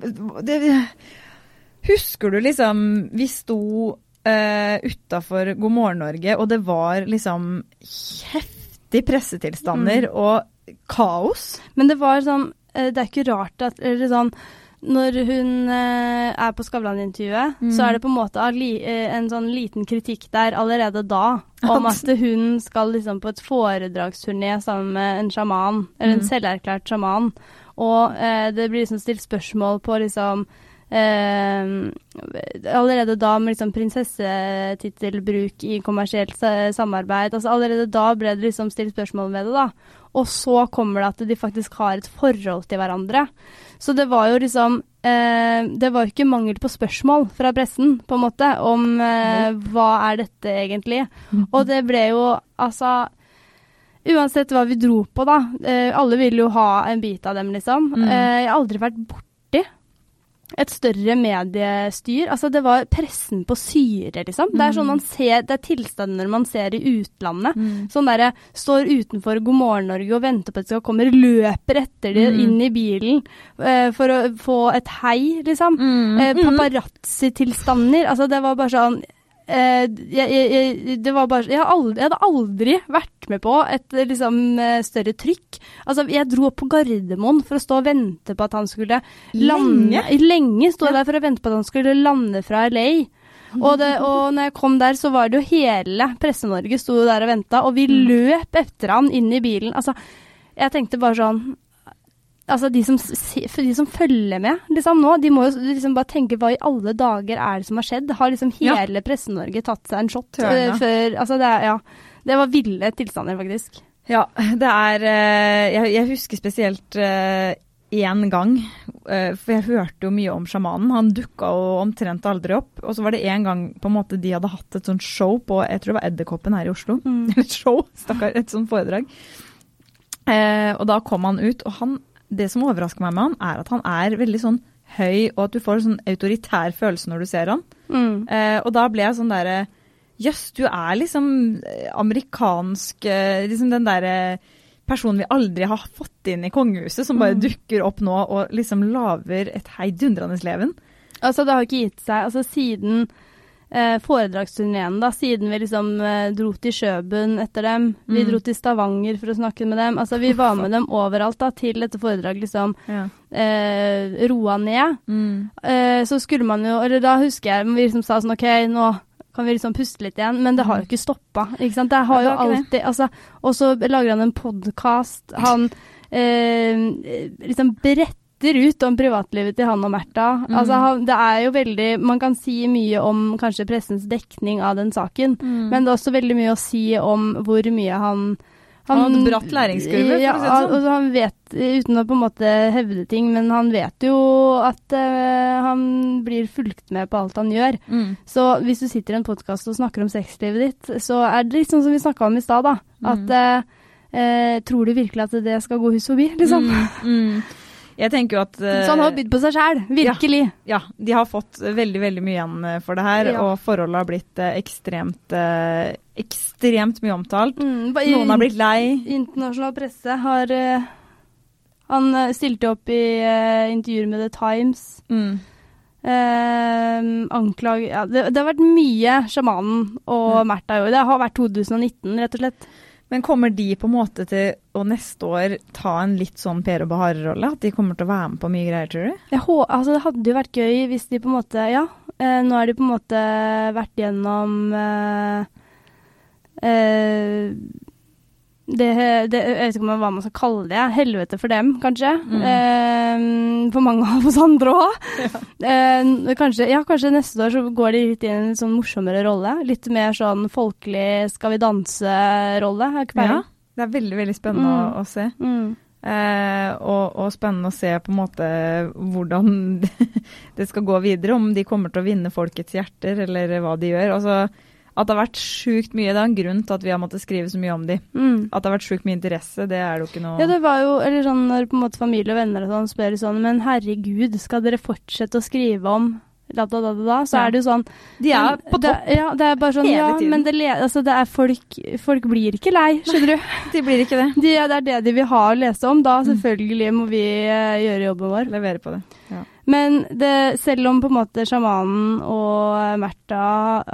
det, Husker du liksom Vi sto uh, utafor God morgen Norge, og det var liksom heftig pressetilstander Mm. og kaos. Men det var sånn eh, Det er ikke rart at Eller sånn Når hun eh, er på Skavlan-intervjuet, Mm. så er det på en måte eh, en sånn liten kritikk der allerede da om at hun skal liksom på et foredragsturné sammen med en sjaman, eller en Mm. selverklært sjaman, og eh, det blir liksom stilt spørsmål på liksom allerede da med liksom prinsessetittelbruk i kommersielt samarbeid. altså Allerede da ble det liksom stilt spørsmål ved det. da. Og så kommer det at de faktisk har et forhold til hverandre. Så det var jo liksom eh, Det var jo ikke mangel på spørsmål fra pressen, på en måte, om eh, hva er dette egentlig. Og det ble jo altså Uansett hva vi dro på, da. Eh, alle ville jo ha en bit av dem, liksom. Mm. Eh, jeg har aldri vært borti et større mediestyr. Altså, det var pressen på syre, liksom. Det er sånn man ser, det er tilstander man ser i utlandet. Mm. Sånn derre står utenfor God morgen Norge og venter på at det skal komme, løper etter de Mm. inn i bilen eh, for å få et hei, liksom. Mm. Mm. Paparazzi-tilstander. Altså, det var bare sånn jeg, jeg, jeg, det var bare, jeg, aldri, jeg hadde aldri vært med på et eh, liksom, eh, større trykk. Altså, jeg dro opp på Gardermoen for å stå og vente på at han skulle lande. Lenge? Lenge sto jeg Ja. der for å vente på at han skulle lande fra LA. Og, det, og når jeg kom der, så var det jo hele Presse-Norge sto der og venta, og vi Mm. løp etter han inn i bilen. Altså, jeg tenkte bare sånn Altså, de som, de som følger med liksom nå, de må jo liksom bare tenke hva i alle dager er det som har skjedd? Har liksom Ja. hele Presse-Norge tatt seg en shot eh, før Altså, det Ja. Det var ville tilstander, faktisk. Ja, det er uh, Jeg, jeg husker spesielt én gang, eh, for jeg hørte jo mye om sjamanen. Han dukka jo omtrent aldri opp. Og så var det en gang på en måte de hadde hatt et sånt show på jeg tror det var Edderkoppen her i Oslo. Mm. et show, stakkar, et sånt foredrag. Eh, og da kom han ut, og han, det som overrasker meg med han, er at han er veldig sånn høy, og at du får en sånn autoritær følelse når du ser han. Mm. Eh, og da ble jeg sånn derre Jøss, du er liksom eh, amerikansk eh, Liksom den derre personen vi aldri har fått inn i kongehuset, som bare Mm. dukker opp nå og liksom lager et heidundrende leven. Altså, det har ikke gitt seg. Altså, siden eh, foredragsturneen, da, siden vi liksom eh, dro til Sjøbunn etter dem, vi Mm. dro til Stavanger for å snakke med dem, altså vi var med dem overalt da, til dette foredraget liksom Ja. eh, roa ned. Mm. Eh, så skulle man jo, eller da husker jeg vi liksom sa sånn, ok, nå kan vi liksom puste litt igjen, men det har jo ikke stoppa, ikke sant? Det har jo alltid, altså, og så lager han en podkast, han eh, liksom bretter ut om privatlivet til han og Märtha. Mm. Altså, det er jo veldig Man kan si mye om kanskje pressens dekning av den saken, Mm. men det er også veldig mye å si om hvor mye han Han hadde bratt læringskurve, for å si det ja, sånn. Altså, han vet, uten å på en måte hevde ting, men han vet jo at uh, han blir fulgt med på alt han gjør. Mm. Så hvis du sitter i en podkast og snakker om sexlivet ditt, så er det litt sånn som vi snakka om i stad, da. At uh, eh, Tror du virkelig at det skal gå hus forbi, liksom? Mm. Mm. Jeg tenker jo at eh, Så han har bydd på seg sjæl, virkelig. ja, de har fått veldig veldig mye igjen eh, for det her, Ja. og forholdet har blitt eh, ekstremt eh, ekstremt mye omtalt. Mm, ba- Noen har blitt lei. Internasjonal presse har uh, Han eh, stilte opp i uh, intervjuer med The Times. Mm. Eh, anklag ja, det, det har vært mye sjamanen og Ja. Märtha år. Det har vært 2019, rett og slett. Men kommer de på en måte til å neste år ta en litt sånn Per og Bahare-rolle? At de kommer til å være med på mye greier, tror du? Altså, det hadde jo vært gøy hvis de på en måte Ja, eh, nå har de på en måte vært gjennom eh, eh, det, det, Jeg vet ikke hva man skal kalle det. Helvete for dem, kanskje. Mm. Eh, for mange av oss andre òg. Eh, kanskje, ja, kanskje neste år så går de litt i en sånn morsommere rolle. Litt mer sånn folkelig Skal vi danse-rolle. Ja. Det er veldig veldig spennende Mm. å, å se. Mm. Eh, og, og spennende å se på en måte hvordan det skal gå videre. Om de kommer til å vinne folkets hjerter, eller hva de gjør. Altså, at det har vært sjukt mye. Det er en grunn til at vi har måttet skrive så mye om de. Mm. At det har vært sjukt mye interesse, det er det jo ikke noe Ja, det var jo eller sånn når på en måte familie og venner og sånn spør sånn Men herregud, skal dere fortsette å skrive om da, da, da, da, da? Så Ja. er det jo sånn De er men på det, topp. Ja, det er bare sånn hele Ja, men det, altså, det er folk Folk blir ikke lei, skjønner du. De blir ikke det. De, det er det de vil ha å lese om. Da Mm. selvfølgelig må vi uh, gjøre jobben vår. Levere på det. Ja. Men det, selv om på en måte sjamanen og Märtha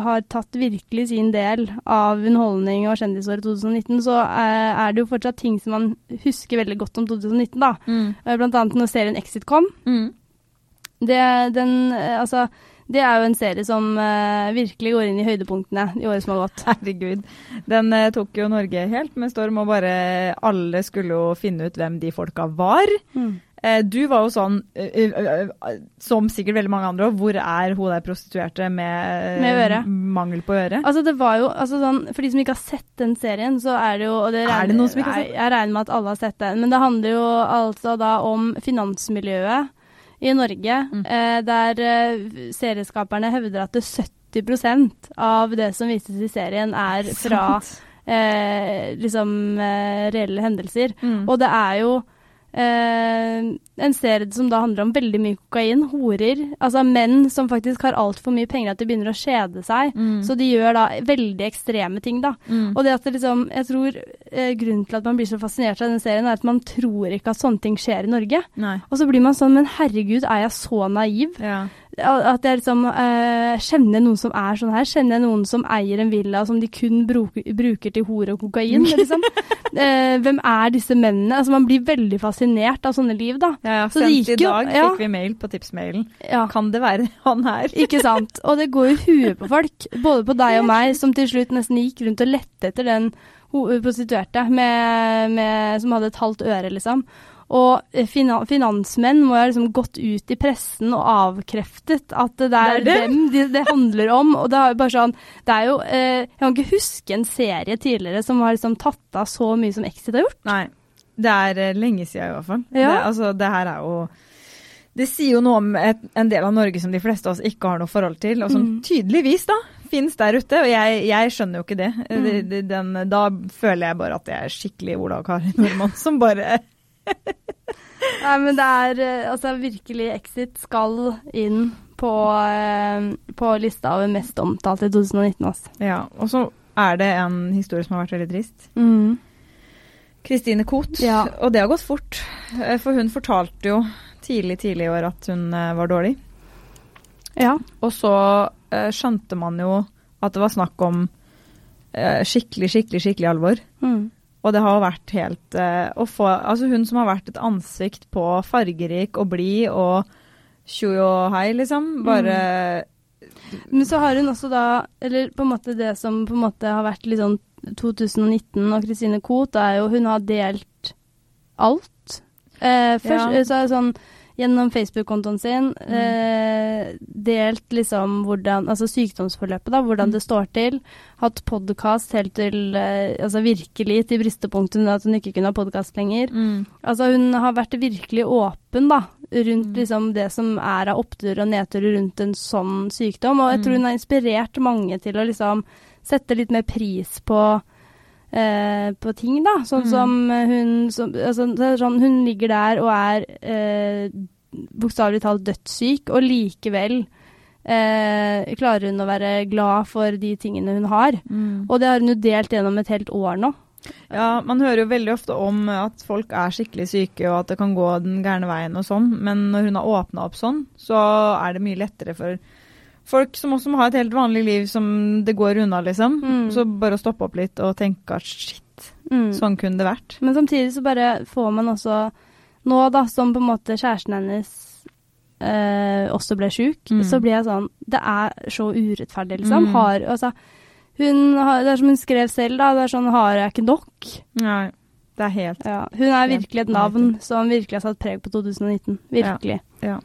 har tatt virkelig sin del av underholdning og kjendisåret 2019, så er, er det jo fortsatt ting som man husker veldig godt om 2019, da. Mm. Eh, Blant annet når serien Exit kom. Mm. Det, den, eh, altså, det er jo en serie som uh, virkelig går inn i høydepunktene i året som har gått. Herregud. Den uh, tok jo Norge helt med storm, og bare alle skulle jo finne ut hvem de folka var. Eh, du var jo sånn, eh, eh, eh, som sikkert veldig mange andre òg, hvor er hun der prostituerte med, eh, Med mangel på øre? Altså det var jo, altså sånn, For de som ikke har sett den serien, så er det jo og det Er det noen som ikke har sett Jeg regner med at alle har sett den. Men det handler jo altså da om finansmiljøet i Norge, Mm. eh, der eh, serieskaperne hevder at det 70% av det som vises i serien, er fra eh, liksom eh, reelle hendelser. Mm. Og det er jo eh, en serie som da handler om veldig mye kokain, horer, altså menn som faktisk har altfor mye penger at de begynner å kjede seg. Mm. Så de gjør da veldig ekstreme ting, da. Mm. Og det at det liksom, jeg tror eh, grunnen til at man blir så fascinert av den serien, er at man tror ikke at sånne ting skjer i Norge. Nei. Og så blir man sånn, men herregud, er jeg så naiv? Ja. At jeg liksom eh, kjenner noen som er sånn her. Kjenner jeg noen som eier en villa som de kun bruker, bruker til hore og kokain? Liksom. eh, hvem er disse mennene? Altså Man blir veldig fascinert av sånne liv, da. ja, ja. Så det Senest i dag jo- ja. fikk vi mail på tipsmailen. Ja. Kan det være han her? Ikke sant. Og det går jo huet på folk, både på deg og meg, som til slutt nesten gikk rundt og lette etter den prostituerte med, med, som hadde et halvt øre, liksom. Og eh, finansmenn må jo ha liksom gått ut i pressen og avkreftet at det er, Det er dem det, det handler om. Og det er bare sånn Det er jo eh, Jeg kan ikke huske en serie tidligere som har liksom tatt av så mye som Exit har gjort. Nei. Det er eh, lenge siden i hvert fall. Ja. Det, altså, det her er jo Det sier jo noe om et, en del av Norge som de fleste av oss ikke har noe forhold til, og som Mm. tydeligvis da finnes der ute. Og jeg, jeg skjønner jo ikke det. Mm. Det- Den, da føler jeg bare at jeg er skikkelig Ola og Kari Nordmann som bare Nei, men det er eh, altså virkelig Exit skal inn på, eh, på lista over mest omtalte i 2019, altså. Ja, og så er det en historie som har vært veldig trist. Mm. Kristine Koht. Ja. Og det har gått fort. eh, For hun fortalte jo tidlig, tidlig i år at hun var dårlig. Ja. Og så skjønte man jo at det var snakk om skikkelig, skikkelig, skikkelig alvor. Mm. Og det har vært helt uh, få Altså hun som har vært et ansikt på fargerik og blid og tjo og hei, liksom. Bare Men så har hun også da, eller på en måte det som på en måte har vært litt sånn 2019 og Christine Koht, er jo hun har delt alt. Eh, først Ja. så er det sånn gjennom Facebook-kontoen sin eh, delt liksom hvordan Altså sykdomsforløpet, da, hvordan Mm. det står til. Hatt podkast helt til eh, Altså virkelig til bristepunktet at hun ikke kunne ha podkast lenger. mm, Altså hun har vært virkelig åpen da, rundt Mm. liksom det som er av oppturer og nedturer rundt en sånn sykdom. Og jeg tror Mm. hun har inspirert mange til å liksom sette litt mer pris på eh, på ting, da. Sånn Mm. som hun som, altså, sånn, Hun ligger der og er eh, bokstavelig talt dødssyk, og likevel eh, klarer hun å være glad for de tingene hun har. mm. Og det har hun jo delt gjennom et helt år nå. Ja, man hører jo veldig ofte om at folk er skikkelig syke, og at det kan gå den gærne veien og sånn, men når hun har åpna opp sånn, så er det mye lettere for folk som også må ha et helt vanlig liv som det går unna, liksom. Mm. Så bare å stoppe opp litt og tenke at shit, Mm. sånn kunne det vært. Men samtidig så bare får man også Nå, da, som på en måte kjæresten hennes eh, også ble sjuk, Mm. så blir jeg sånn Det er så urettferdig, liksom. Mm. Har Altså, hun har Det er som hun skrev selv, da. Det er sånn Har jeg ikke nok? Nei, det er helt Ja. Hun er virkelig et navn som virkelig har satt preg på 2019. Virkelig. Ja. Ja.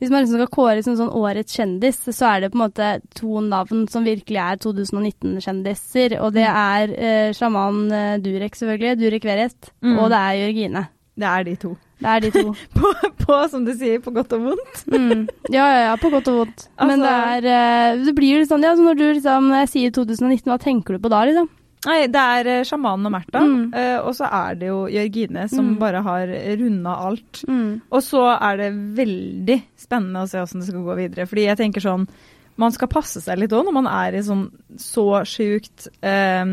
Hvis man liksom skal kåre som sånn årets kjendis, så er det på en måte to navn som virkelig er 2019-kjendiser. Og det er eh, sjaman eh, Durek, selvfølgelig. Durek Verest. Mm. Og det er Jørgine. Det er de to. Det er de to. På, på, som du sier, på godt og vondt. Mm. Ja, ja, ja, på godt og vondt. Men det Altså- er eh, Det blir jo litt sånn, ja, så når du liksom sier 2019, hva tenker du på da, liksom? Nei, det er eh, sjamanen og Märtha, Mm. eh, og så er det jo Jørgine som Mm. bare har runda alt. Mm. Og så er det veldig spennende å se hvordan det skal gå videre. Fordi jeg tenker sånn Man skal passe seg litt òg når man er i sånn så sjukt eh,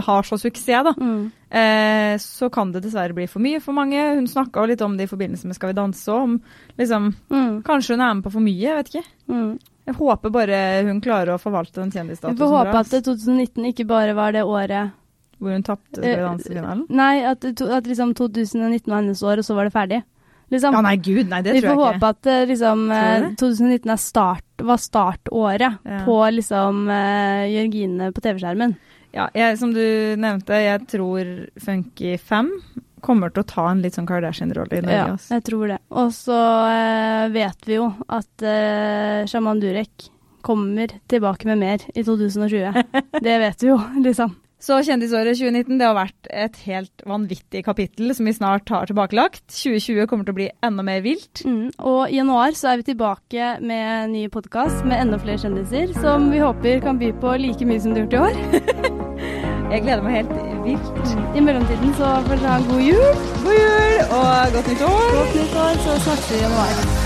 Har så suksess, da. Mm. Eh, så kan det dessverre bli for mye for mange. Hun snakka litt om det i forbindelse med Skal vi danse. Om liksom Mm. Kanskje hun er med på for mye, jeg vet ikke. Jeg håper bare hun klarer å forvalte den Vi kjendisstatusen får håpe bra, at 2019 ikke bare var det året Hvor hun tapte dansefinalen? vi danse-finalen. Nei, at, at liksom 2019 var hennes år, og så var det ferdig. Liksom. Ja, nei, gud, nei, det Vi tror jeg ikke. Vi får håpe at liksom, 2019 er start, var startåret Ja. på liksom uh, Jørgine på TV-skjermen. Ja, jeg, som du nevnte, jeg tror Funky 5 kommer til å ta en litt sånn Kardashian-rolle i Norge. Ja, ass. jeg tror det. Og så eh, vet vi jo at eh, sjaman Durek kommer tilbake med mer i 2020. det vet vi jo, liksom. Så kjendisåret 2019 det har vært et helt vanvittig kapittel som vi snart har tilbakelagt. 2020 kommer til å bli enda mer vilt. Mm. Og i januar så er vi tilbake med en ny podkast med enda flere kjendiser, som vi håper kan by på like mye som det har gjort i år. Jeg gleder meg helt vilt. I mellomtiden så får dere ha en god jul. God jul og godt nytt år! Godt nytt år, så snakkes vi i januar.